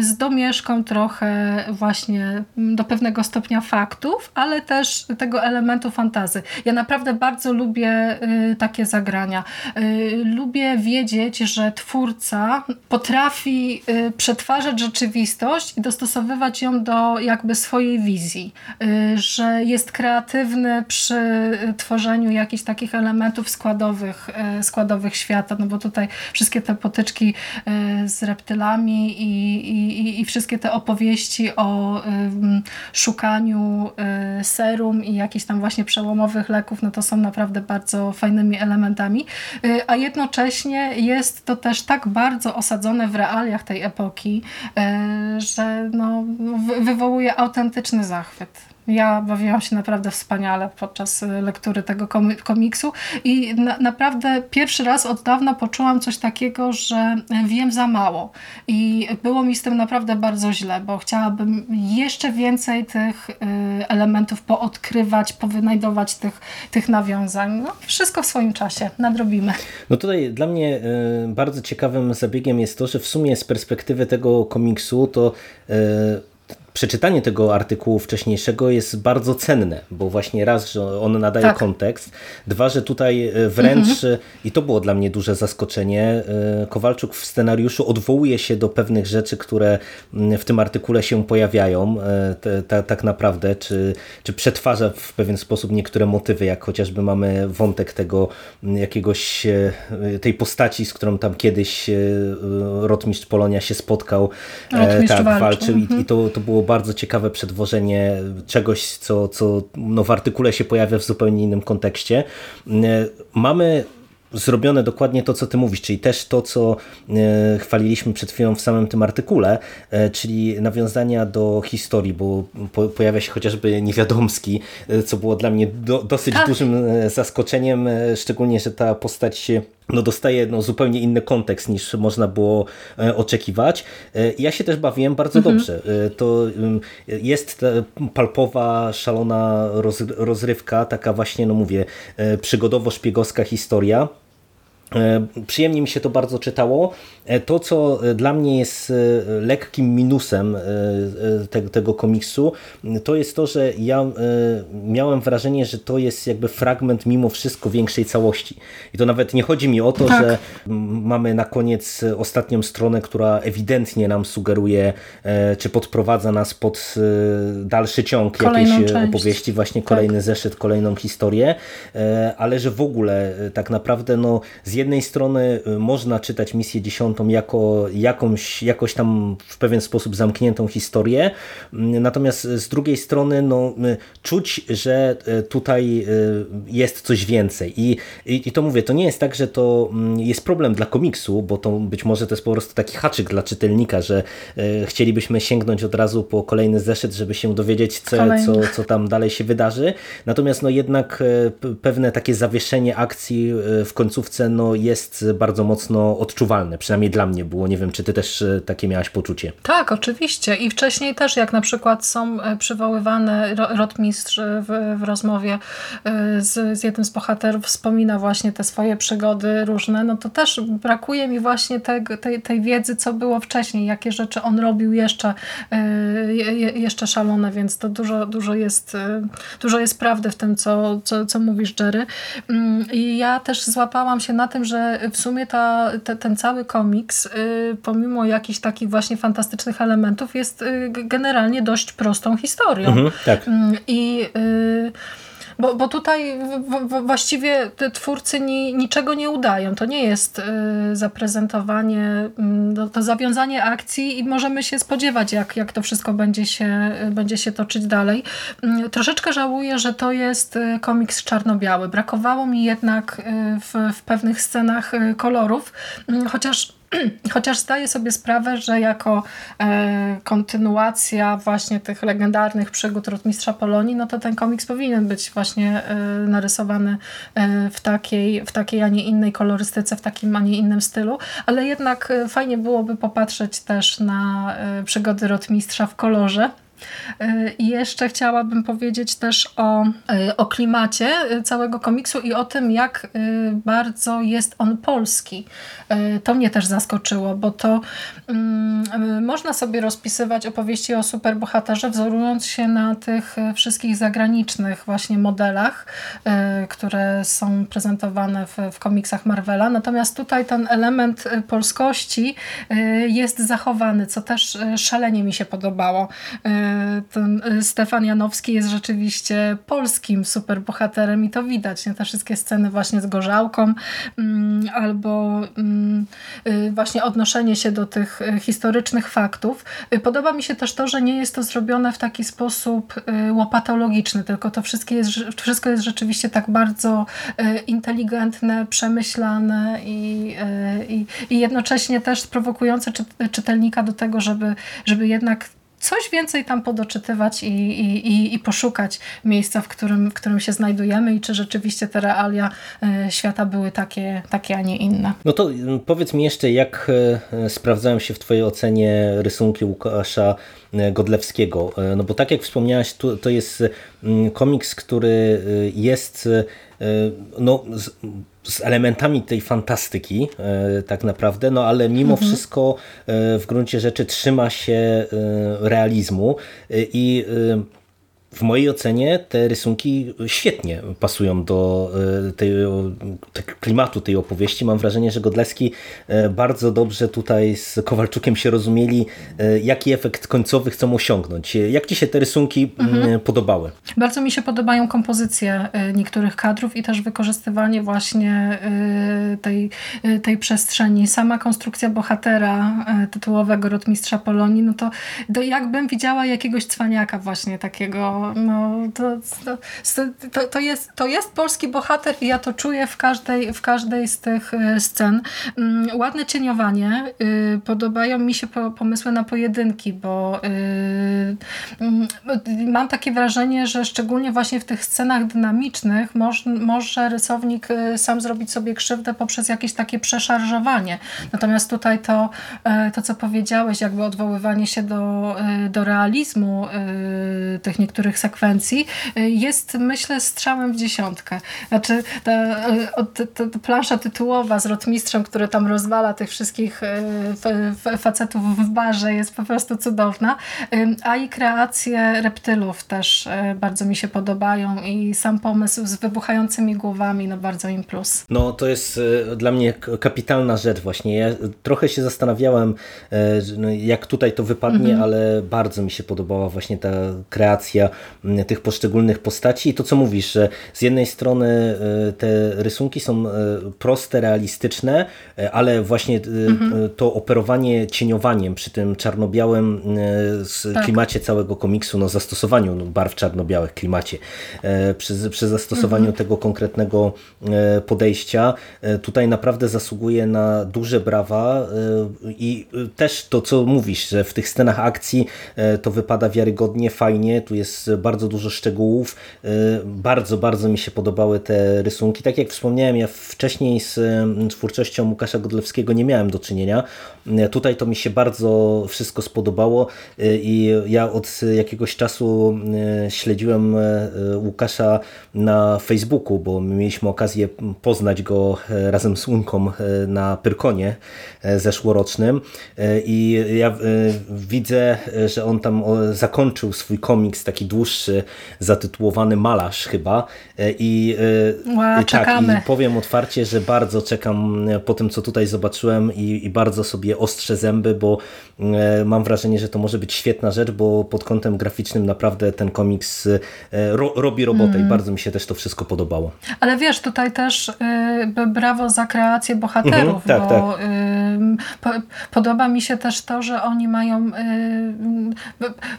z domieszką trochę właśnie do pewnego stopnia faktów, ale też tego elementu fantazy. Ja naprawdę naprawdę bardzo lubię y, takie zagrania. Y, lubię wiedzieć, że twórca potrafi y, przetwarzać rzeczywistość i dostosowywać ją do jakby swojej wizji. Że jest kreatywny przy tworzeniu jakichś takich elementów składowych, składowych świata, no bo tutaj wszystkie te potyczki z reptylami i, i, i wszystkie te opowieści o szukaniu serum i jakichś tam właśnie przełomowych leków, no to są naprawdę bardzo fajnymi elementami, y, a jednocześnie jest to też tak bardzo osadzone w realiach tej epoki, y, że no, wywołuje autentyczny zachwyt. Ja bawiłam się naprawdę wspaniale podczas lektury tego komiksu i na, naprawdę pierwszy raz od dawna poczułam coś takiego, że wiem za mało i było mi z tym naprawdę bardzo źle, bo chciałabym jeszcze więcej tych y, elementów poodkrywać, powynajdować tych, tych nawiązań. No, wszystko w swoim czasie, nadrobimy. No tutaj dla mnie y, bardzo ciekawym zabiegiem jest to, że w sumie z perspektywy tego komiksu to y, przeczytanie tego artykułu wcześniejszego jest bardzo cenne, bo właśnie raz, że on nadaje tak. kontekst, dwa, że tutaj e, wręcz, mhm. i to było dla mnie duże zaskoczenie, e, Kowalczuk w scenariuszu odwołuje się do pewnych rzeczy, które w tym artykule się pojawiają, e, tak naprawdę, czy, czy przetwarza w pewien sposób niektóre motywy, jak chociażby mamy wątek tego jakiegoś, tej postaci, z którą tam kiedyś rotmistrz Polonia się spotkał, rotmistrz tak, walczył, walczył mhm. i, i to, to było bardzo ciekawe przedwożenie czegoś, co, co no w artykule się pojawia w zupełnie innym kontekście. Mamy zrobione dokładnie to, co ty mówisz, czyli też to, co e, chwaliliśmy przed chwilą w samym tym artykule, e, czyli nawiązania do historii, bo pojawia się chociażby Niewiadomski, e, co było dla mnie do, dosyć tak. dużym zaskoczeniem, szczególnie, że ta postać no dostaje no, zupełnie inny kontekst niż można było oczekiwać. Ja się też bawiłem bardzo mhm. dobrze. To jest palpowa, szalona rozrywka, taka właśnie, no mówię, przygodowo-szpiegowska historia. E, przyjemnie mi się to bardzo czytało. E, to, co e, dla mnie jest lekkim minusem tego komiksu, to jest to, że ja miałem wrażenie, że to jest jakby fragment mimo wszystko większej całości. I to nawet nie chodzi mi o to, tak. że mamy na koniec ostatnią stronę, która ewidentnie nam sugeruje, czy podprowadza nas pod dalszy ciąg Kolejną jakiejś część. opowieści, właśnie kolejny tak. zeszyt, kolejną historię, ale że w ogóle tak naprawdę no, z jednej strony y, można czytać misję dziesiątą jako jakąś, jakoś tam w pewien sposób zamkniętą historię, natomiast z drugiej strony no, y, czuć, że y, tutaj jest coś więcej. I, i, I to mówię, to nie jest tak, że to jest problem dla komiksu, bo to być może to jest po prostu taki haczyk dla czytelnika, że chcielibyśmy sięgnąć od razu po kolejny zeszyt, żeby się dowiedzieć, co, co, co tam dalej się wydarzy. Natomiast no jednak pewne takie zawieszenie akcji w końcówce no jest bardzo mocno odczuwalne. Przynajmniej dla mnie było. Nie wiem, czy ty też e, takie miałaś poczucie. Tak, oczywiście. I wcześniej też, jak na przykład są e, przywoływane, rotmistrz w, w rozmowie e, z, z jednym z bohaterów wspomina właśnie te swoje przygody różne, no to też brakuje mi właśnie tej, tej wiedzy, co było wcześniej, jakie rzeczy on robił jeszcze, jeszcze szalone, więc to dużo, dużo, jest, dużo jest prawdy w tym, co, co, co mówisz, Jerry. Mm, I ja też złapałam się na tym, że w sumie ta, te, ten cały komiks, y, pomimo jakichś takich właśnie fantastycznych elementów, jest y, generalnie dość prostą historią. Mhm, tak. Mm, I y, bo, bo tutaj w, w, właściwie twórcy ni, niczego nie udają. To nie jest y, zaprezentowanie, y, to zawiązanie akcji i możemy się spodziewać, jak, jak to wszystko będzie się, y, będzie się toczyć dalej. Y, troszeczkę żałuję, że to jest y, komiks czarno-biały. Brakowało mi jednak y, w, w pewnych scenach kolorów, chociaż Chociaż zdaję sobie sprawę, że jako e, kontynuacja właśnie tych legendarnych przygód Rotmistrza Polonii, no to ten komiks powinien być właśnie e, narysowany e, w, takiej, w takiej, a nie innej kolorystyce, w takim, a nie innym stylu, ale jednak e, fajnie byłoby popatrzeć też na e, przygody Rotmistrza w kolorze. I jeszcze chciałabym powiedzieć też o, o klimacie całego komiksu i o tym, jak y, bardzo jest on polski. Y, to mnie też zaskoczyło, bo to um, można sobie rozpisywać opowieści o superbohaterze, wzorując się na tych wszystkich zagranicznych właśnie modelach, y, które są prezentowane w, w komiksach Marvela. Natomiast tutaj ten element polskości jest zachowany, co też szalenie mi się podobało ten y, Stefan Janowski jest rzeczywiście polskim superbohaterem i to widać. Nie? Te wszystkie sceny właśnie z gorzałką mm, albo mm, y, właśnie odnoszenie się do tych y, historycznych faktów. Podoba mi się też to, że nie jest to zrobione w taki sposób łopatologiczny, tylko to wszystko jest, wszystko jest rzeczywiście tak bardzo inteligentne, przemyślane i, i, i jednocześnie też prowokujące czytelnika do tego, żeby, żeby jednak coś więcej tam podoczytywać i, i, i, poszukać miejsca, w którym, w którym się znajdujemy i czy rzeczywiście te realia e, świata były takie, takie a nie inne. No to mm, powiedz mi jeszcze, jak e, sprawdzają się w Twojej ocenie rysunki Łukasza e, Godlewskiego? No bo tak jak wspomniałaś, to, to jest mm, komiks, który jest no, z, z elementami tej fantastyki tak naprawdę, no ale mimo mhm. wszystko w gruncie rzeczy trzyma się realizmu i w mojej ocenie te rysunki świetnie pasują do e, tej, klimatu tej opowieści. Mam wrażenie, że Godleski e, bardzo dobrze tutaj z Kowalczukiem się rozumieli, e, jaki efekt końcowy chcą osiągnąć. Jak Ci się te rysunki mhm. podobały? Bardzo mi się podobają kompozycje niektórych kadrów i też wykorzystywanie właśnie tej, tej przestrzeni. Sama konstrukcja bohatera tytułowego Rotmistrza Polonii, no to, to jakbym widziała jakiegoś cwaniaka właśnie takiego no, to, to, to, jest, to jest polski bohater i ja to czuję w każdej, w każdej z tych e, scen. Mm, ładne cieniowanie. Y, podobają mi się pomysły na pojedynki, bo y, mm, mam takie wrażenie, że szczególnie właśnie w tych scenach dynamicznych może rysownik y, sam zrobić sobie krzywdę poprzez jakieś takie przeszarżowanie. Natomiast tutaj to, e, to co powiedziałeś, jakby odwoływanie się do, do realizmu tych niektórych niektórych sekwencji y, jest myślę strzałem w dziesiątkę. Znaczy ta, y, ta, ta plansza tytułowa z rotmistrzem, który tam rozwala tych wszystkich y, facetów w barze jest po prostu cudowna. A i kreacje reptylów też bardzo mi się podobają i sam pomysł z wybuchającymi głowami, no bardzo im plus. No to jest dla mnie kapitalna rzecz właśnie. Ja trochę się zastanawiałem, no, jak tutaj to wypadnie, mhm. ale bardzo mi się podobała właśnie ta kreacja tych poszczególnych postaci. I to, co mówisz, że z jednej strony e, te rysunki są e, proste, realistyczne, e, ale właśnie mhm. to operowanie cieniowaniem przy tym czarno-białym tak. klimacie całego komiksu, no zastosowaniu no, barw czarno-białych klimacie, przy, przy zastosowaniu mhm. tego konkretnego podejścia, tutaj naprawdę zasługuje na duże brawa i też to, co mówisz, że w tych scenach akcji to wypada wiarygodnie, fajnie, tu jest bardzo dużo szczegółów. Y, bardzo, bardzo mi się podobały te rysunki. Tak jak wspomniałem, ja wcześniej z twórczością Łukasza Godlewskiego nie miałem do czynienia. Y, tutaj to mi się bardzo wszystko spodobało y, i ja od jakiegoś czasu śledziłem Łukasza na Facebooku, bo mieliśmy okazję poznać go razem z Unką na Pyrkonie zeszłorocznym i ja widzę, że on tam zakończył swój komiks taki dłuższy dłuższy, zatytułowany Malarz chyba. E, I, wow, tak, i powiem otwarcie, że bardzo czekam po tym, co tutaj zobaczyłem i, i bardzo sobie ostrzę zęby, bo e, mam wrażenie, że to może być świetna rzecz, bo pod kątem graficznym naprawdę ten komiks e, ro, robi robotę mm. i bardzo mi się też to wszystko podobało. Ale wiesz, tutaj też y, brawo za kreację bohaterów, mhm, tak, bo tak. Y, po, podoba mi się też to, że oni mają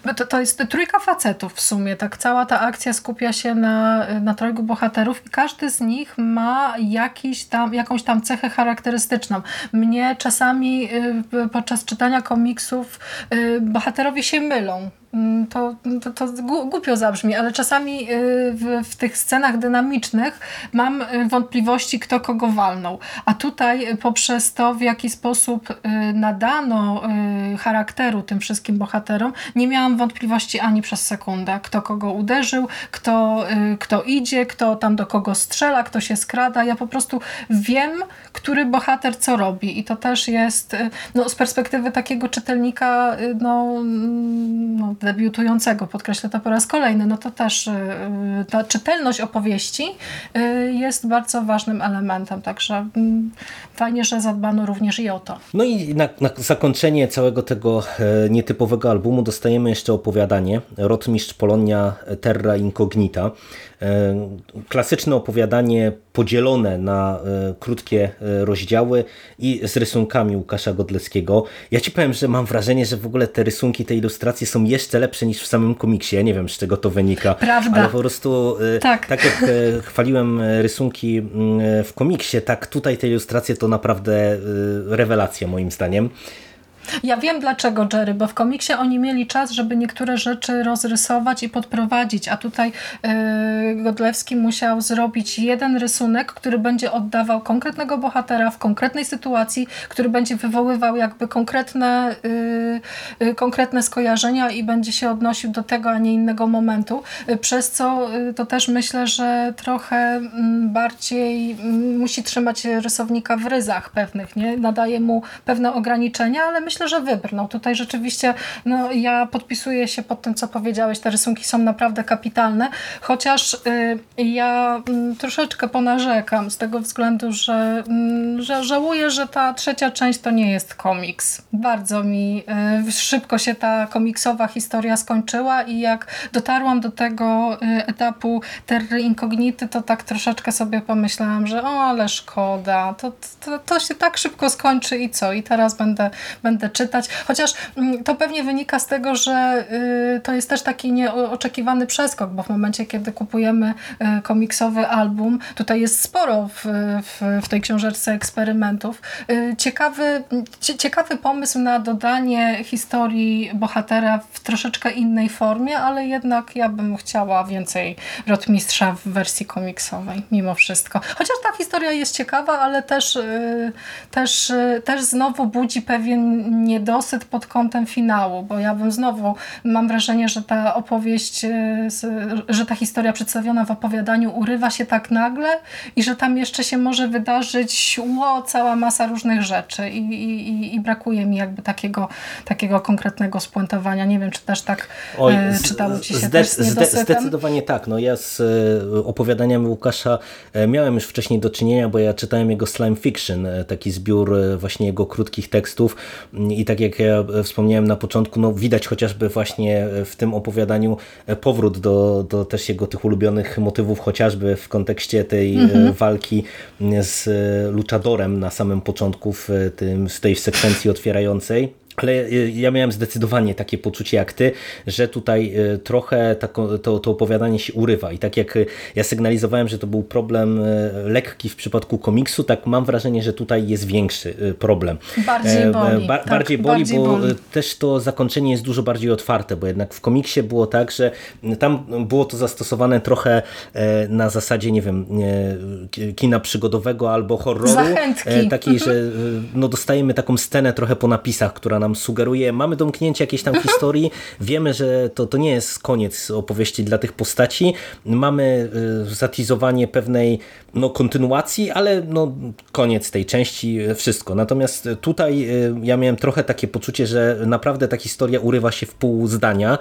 y, to, to jest trójka facetów sumie. Tak cała ta akcja skupia się na, na trojgu bohaterów i każdy z nich ma jakiś tam, jakąś tam cechę charakterystyczną. Mnie czasami y, podczas czytania komiksów y, bohaterowie się mylą. Mm, to, to, to głupio zabrzmi, ale czasami y, w, w, tych scenach dynamicznych mam y, wątpliwości, kto kogo walnął. A tutaj poprzez to, w jaki sposób y, nadano charakteru tym wszystkim bohaterom, nie miałam wątpliwości ani przez sekundę, kto kogo uderzył, kto, kto idzie, kto tam do kogo strzela, kto się skrada. Ja po prostu wiem, który bohater co robi i to też jest no, z perspektywy takiego czytelnika no, no debiutującego, podkreślę to po raz kolejny, no to też y, y, ta czytelność opowieści y, jest bardzo ważnym elementem, także mm, fajnie, że zadbano również i o to. No i na, na zakończenie całego tego e, nietypowego albumu dostajemy jeszcze opowiadanie Rotmistrz Polonia Terra Incognita. E, klasyczne opowiadanie podzielone na e, krótkie rozdziały i z rysunkami Łukasza Godleckiego. Ja ci powiem, że mam wrażenie, że w ogóle te rysunki, te ilustracje są jeszcze lepsze niż w samym komiksie. Ja nie wiem, z czego to wynika. Prawda. Ale po prostu tak, tak jak chwaliłem rysunki mm, w komiksie, tak tutaj te ilustracje to naprawdę rewelacja moim zdaniem. Ja wiem dlaczego, Jerry, bo w komiksie oni mieli czas, żeby niektóre rzeczy rozrysować i podprowadzić, a tutaj yy, Godlewski musiał zrobić jeden rysunek, który będzie oddawał konkretnego bohatera w konkretnej sytuacji, który będzie wywoływał jakby konkretne, yy, yy, konkretne skojarzenia i będzie się odnosił do tego, a nie innego momentu, y, przez co y, to też myślę, że trochę mm, bardziej mm, musi trzymać rysownika w ryzach pewnych, nie? Nadaje mu pewne ograniczenia, ale myślę, że wybrnął. Tutaj rzeczywiście no, ja podpisuję się pod tym, co powiedziałeś. Te rysunki są naprawdę kapitalne, chociaż y, ja y, troszeczkę ponarzekam z tego względu, że, y, że żałuję, że ta trzecia część to nie jest komiks. Bardzo mi y, szybko się ta komiksowa historia skończyła i jak dotarłam do tego y, etapu Terry Incognity, to tak troszeczkę sobie pomyślałam, że o, ale szkoda, to, to, to się tak szybko skończy i co? I teraz będę, będę czytać. Chociaż mm, to pewnie wynika z tego, że y, to jest też taki nieoczekiwany przeskok, bo w momencie, kiedy kupujemy y, komiksowy album, tutaj jest sporo w, w, w tej książeczce eksperymentów. Y, ciekawy, ciekawy pomysł na dodanie historii bohatera w troszeczkę innej formie, ale jednak ja bym chciała więcej Rotmistrza w wersji komiksowej, mimo wszystko. Chociaż ta historia jest ciekawa, ale też, też, też znowu budzi pewien niedosyt pod kątem finału, bo ja bym znowu, mam wrażenie, że ta opowieść, y, że ta historia przedstawiona w opowiadaniu urywa się tak nagle i że tam jeszcze się może wydarzyć ło, cała masa różnych rzeczy i, i, i brakuje mi jakby takiego, takiego konkretnego spuentowania. Nie wiem, czy też tak Oj, czytało Ci się zde też z Zdecydowanie tak. No ja z opowiadaniami Łukasza miałem już wcześniej do czynienia, bo ja czytałem jego Slime Fiction, e, taki zbiór e, właśnie jego krótkich tekstów i tak jak ja wspomniałem na początku, no widać chociażby właśnie w tym opowiadaniu powrót do, do też jego tych ulubionych motywów, chociażby w kontekście tej mhm. walki z Luchadorem na samym początku w, tym, w tej sekwencji otwierającej ale ja miałem zdecydowanie takie poczucie jak ty, że tutaj y, trochę to, to opowiadanie się urywa. I tak jak y, ja sygnalizowałem, że to był problem lekki w przypadku komiksu, tak mam wrażenie, że tutaj jest większy problem. Bardziej e, boli. Ba tak, bardziej boli, bardziej bo boli. też to zakończenie jest dużo bardziej otwarte, bo jednak w komiksie było tak, że tam było to zastosowane trochę e, na zasadzie, nie wiem, kina przygodowego albo horroru. Zachętki. E, takiej, że no, dostajemy taką scenę trochę po napisach, która nam nam sugeruje, mamy domknięcie jakiejś tam historii, wiemy, że to, to nie jest koniec opowieści dla tych postaci, mamy y, zatizowanie pewnej no, kontynuacji, ale no, koniec tej części, wszystko. Natomiast tutaj y, ja miałem trochę takie poczucie, że naprawdę ta historia urywa się w pół zdania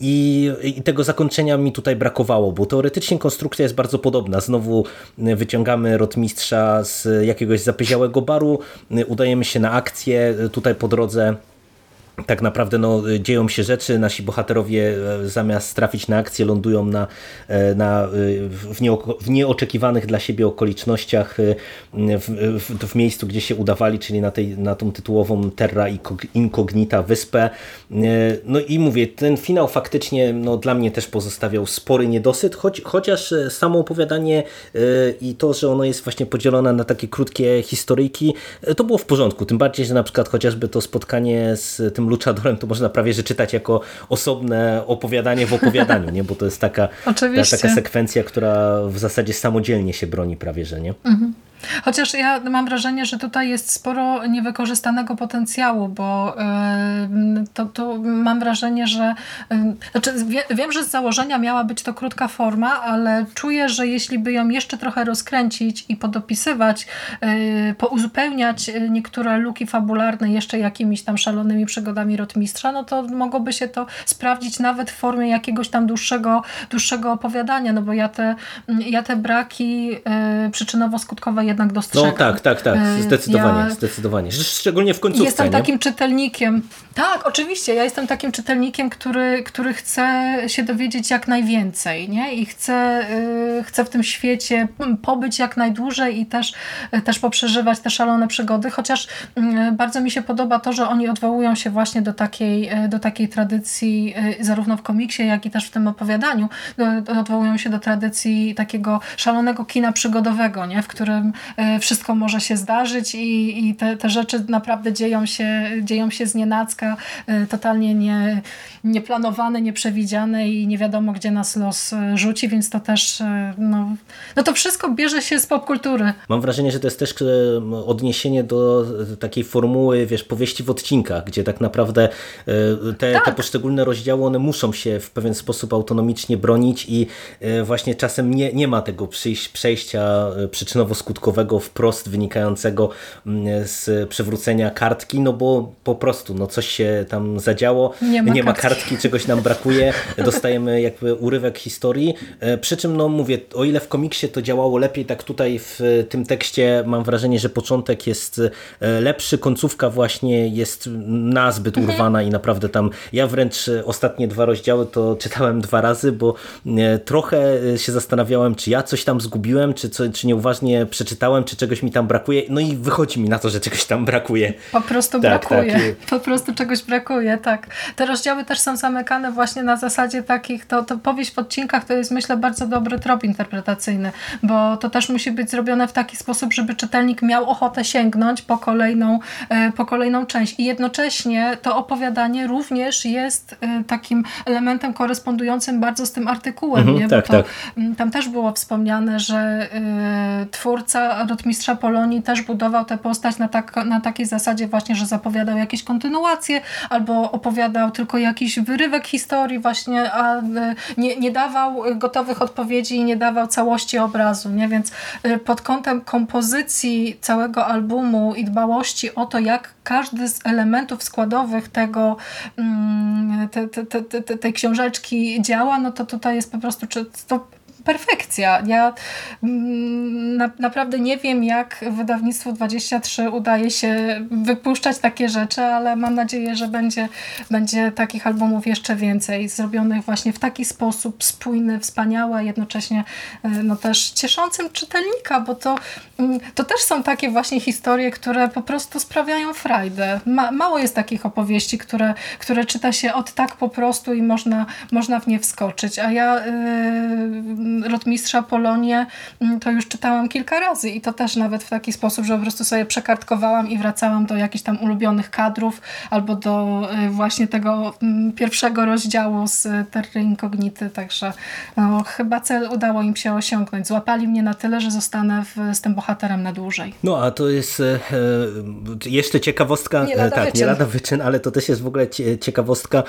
i, i tego zakończenia mi tutaj brakowało, bo teoretycznie konstrukcja jest bardzo podobna. Znowu wyciągamy rotmistrza z jakiegoś zapyziałego baru, udajemy się na akcję, tutaj po drodze tak naprawdę no, dzieją się rzeczy, nasi bohaterowie e, zamiast trafić na akcję lądują na, e, na, e, w, w nieoczekiwanych dla siebie okolicznościach w, w, w, miejscu, gdzie się udawali, czyli na, tej, na tą tytułową Terra Incognita wyspę. No i mówię, ten finał faktycznie no, dla mnie też pozostawiał spory niedosyt, choć, chociaż samo opowiadanie i to, że ono jest właśnie podzielone na takie krótkie historyjki, to było w porządku, tym bardziej, że na przykład chociażby to spotkanie z tym tym luchadorem to można prawie że czytać jako osobne opowiadanie w opowiadaniu, nie? bo to jest taka, ta, taka sekwencja, która w zasadzie samodzielnie się broni prawie, że nie? Mhm. Chociaż ja mam wrażenie, że tutaj jest sporo niewykorzystanego potencjału, bo to, to mam wrażenie, że znaczy wiem, że z założenia miała być to krótka forma, ale czuję, że jeśli by ją jeszcze trochę rozkręcić i podopisywać, y, pouzupełniać niektóre luki fabularne jeszcze jakimiś tam szalonymi przygodami rotmistrza, no to mogłoby się to sprawdzić nawet w formie jakiegoś tam dłuższego, dłuższego opowiadania, no bo ja te, ja te braki y, przyczynowo-skutkowe jednak dostrzegam. No tak, tak, tak, e, zdecydowanie, ja zdecydowanie. Szczególnie w końcówce, Jestem nie? takim czytelnikiem. Tak, oczywiście, ja jestem takim czytelnikiem, który, który chce się dowiedzieć jak najwięcej, nie? I chce, yy, chce w tym świecie pobyć jak najdłużej i też, też poprzeżywać te szalone przygody, chociaż yy, bardzo mi się podoba to, że oni odwołują się właśnie do takiej, do takiej tradycji zarówno w komiksie, jak i też w tym opowiadaniu, odwołują się do tradycji takiego szalonego kina przygodowego, nie? w którym wszystko może się zdarzyć i, i te, te rzeczy naprawdę dzieją się, dzieją się z nienacka, totalnie nie, nieplanowane, nieprzewidziane i nie wiadomo, gdzie nas los rzuci, więc to też, no, no to wszystko bierze się z popkultury. Mam wrażenie, że to jest też odniesienie do takiej formuły, wiesz, powieści w odcinkach, gdzie tak naprawdę te, tak. te poszczególne rozdziały, one muszą się w pewien sposób autonomicznie bronić i właśnie czasem nie, nie ma tego przejścia przyczynowo-skutkowego wprost wynikającego mm, z przewrócenia kartki, no bo po prostu no coś się tam zadziało, nie ma, nie ma kartki, czegoś nam brakuje, dostajemy jakby urywek historii, e, przy czym no mówię, o ile w komiksie to działało lepiej, tak tutaj w tym tekście mam wrażenie, że początek jest e, lepszy, końcówka właśnie jest nazbyt mhm. urwana i naprawdę tam, ja wręcz ostatnie dwa rozdziały to czytałem dwa razy, bo e, trochę się zastanawiałem, czy ja coś tam zgubiłem, czy, co, czy nieuważnie przeczytałem, czy czegoś mi tam brakuje, no i wychodzi mi na to, że czegoś tam brakuje. Po prostu tak, brakuje, tak. po prostu czegoś brakuje, tak. Te rozdziały też są zamykane właśnie na zasadzie takich, to, to powieść w odcinkach to jest myślę bardzo dobry trop interpretacyjny, bo to też musi być zrobione w taki sposób, żeby czytelnik miał ochotę sięgnąć po kolejną, e, po kolejną część i jednocześnie to opowiadanie również jest e, takim elementem korespondującym bardzo z tym artykułem, mhm, nie? Tak, to, tak. tam też było wspomniane, że y, twórca Rotmistrza Polonii też budował tę postać na, tak, na takiej zasadzie właśnie, że zapowiadał jakieś kontynuacje albo opowiadał tylko jakiś wyrywek historii właśnie, a y, nie, nie dawał gotowych odpowiedzi i nie dawał całości obrazu, nie? Więc y, pod kątem kompozycji całego albumu i dbałości o to, jak każdy z elementów składowych tego mm, te, te, te, tej książeczki działa, no to tutaj jest po prostu to perfekcja. Ja mm, na, naprawdę nie wiem, jak wydawnictwu 23 udaje się wypuszczać takie rzeczy, ale mam nadzieję, że będzie, będzie takich albumów jeszcze więcej, zrobionych właśnie w taki sposób spójny, wspaniały, a jednocześnie e, no też cieszącym czytelnika, bo to, mm, to też są takie właśnie historie, które po prostu sprawiają frajdę. Ma, mało jest takich opowieści, które, które czyta się od tak po prostu i można, można w nie wskoczyć, a ja yy, Rotmistrza Polonię mm, to już czytałam kilka razy i to też nawet w taki sposób, że po prostu sobie przekartkowałam i wracałam do jakichś tam ulubionych kadrów albo do y, właśnie tego mm, pierwszego rozdziału z Terry Incognity, także no, chyba cel udało im się osiągnąć. Złapali mnie na tyle, że zostanę w, z tym bohaterem na dłużej. No a to jest e, e jeszcze ciekawostka, nie lada, tak, nie lada wyczyn, ale to też jest w ogóle ciekawostka e,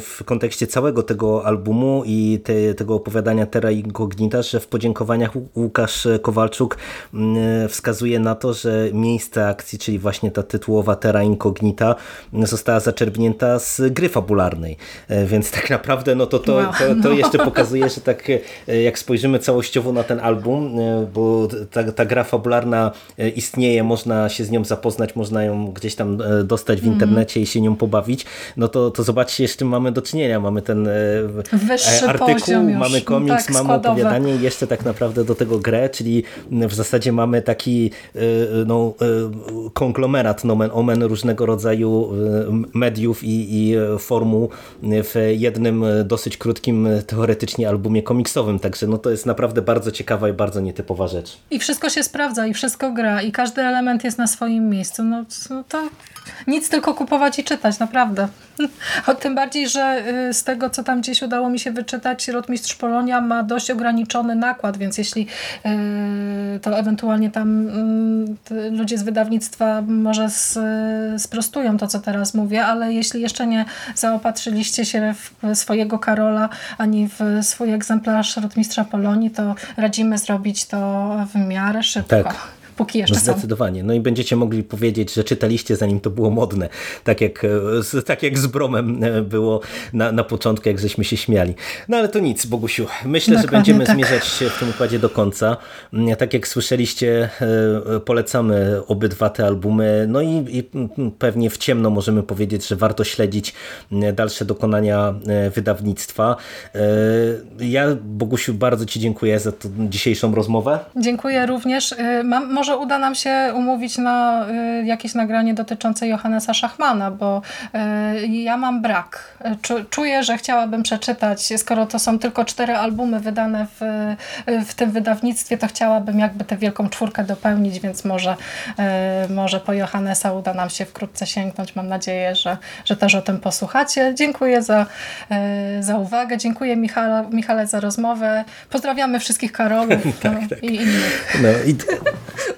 w kontekście całego tego albumu i te, tego opowiadania opowiadania Terra Incognita, że w podziękowaniach Łukasz Kowalczuk mm, wskazuje na to, że miejsce akcji, czyli właśnie ta tytułowa Terra Incognita została zaczerpnięta z gry fabularnej. E, więc tak naprawdę no to, to, to, to no. jeszcze pokazuje, że tak e, jak spojrzymy całościowo na ten album, e, bo ta, ta gra fabularna istnieje, można się z nią zapoznać, można ją gdzieś tam dostać w mhm. internecie mm. i się nią pobawić, no to, to zobaczcie, jeszcze mamy do czynienia. Mamy ten Wyższy artykuł, mamy komiks, tak, mamy składowe. opowiadanie i jeszcze tak naprawdę do tego grę, czyli w zasadzie mamy taki y, no, y, konglomerat nomen omen różnego rodzaju y, mediów i, i formuł w jednym dosyć krótkim teoretycznie albumie komiksowym, także no to jest naprawdę bardzo ciekawa i bardzo nietypowa rzecz. I wszystko się sprawdza i wszystko gra i każdy element jest na swoim miejscu, no, no to nic tylko kupować i czytać, naprawdę. Tym bardziej, że z tego, co tam gdzieś udało mi się wyczytać, Rotmistrz Polonia Ma dość ograniczony nakład, więc jeśli e, to ewentualnie tam mm, ludzie z wydawnictwa może sprostują to, co teraz mówię, ale jeśli jeszcze nie zaopatrzyliście się w swojego Karola, ani w swój egzemplarz Rotmistrza Polonii, to radzimy zrobić to w miarę szybko. Tak póki jeszcze Zdecydowanie. Są. No i będziecie mogli powiedzieć, że czytaliście zanim to było modne. Tak jak, e, tak jak z Bromem e, było na, na początku, jak żeśmy się śmiali. No ale to nic, Bogusiu. Myślę, Dokładnie że będziemy tak. zmierzać się w tym układzie do końca. Mm, tak jak słyszeliście, e, polecamy obydwa te albumy. No i, i pewnie w ciemno możemy powiedzieć, że warto śledzić dalsze dokonania wydawnictwa. Ja, Bogusiu, bardzo Ci dziękuję za dzisiejszą rozmowę. Dziękuję również. Mam, może może uda nam się umówić na y, jakieś nagranie dotyczące Johannesa Schachmana, bo y, ja mam brak. Czu, czuję, że chciałabym przeczytać, skoro to są tylko cztery albumy wydane w, w tym wydawnictwie, to chciałabym jakby tę wielką czwórkę dopełnić, więc może, y, może po Johannesa uda nam się wkrótce sięgnąć. Mam nadzieję, że, że też o tym posłuchacie. Dziękuję za, za uwagę, dziękuję Michale, Michale za rozmowę. Pozdrawiamy wszystkich Karolów no, i innych. No i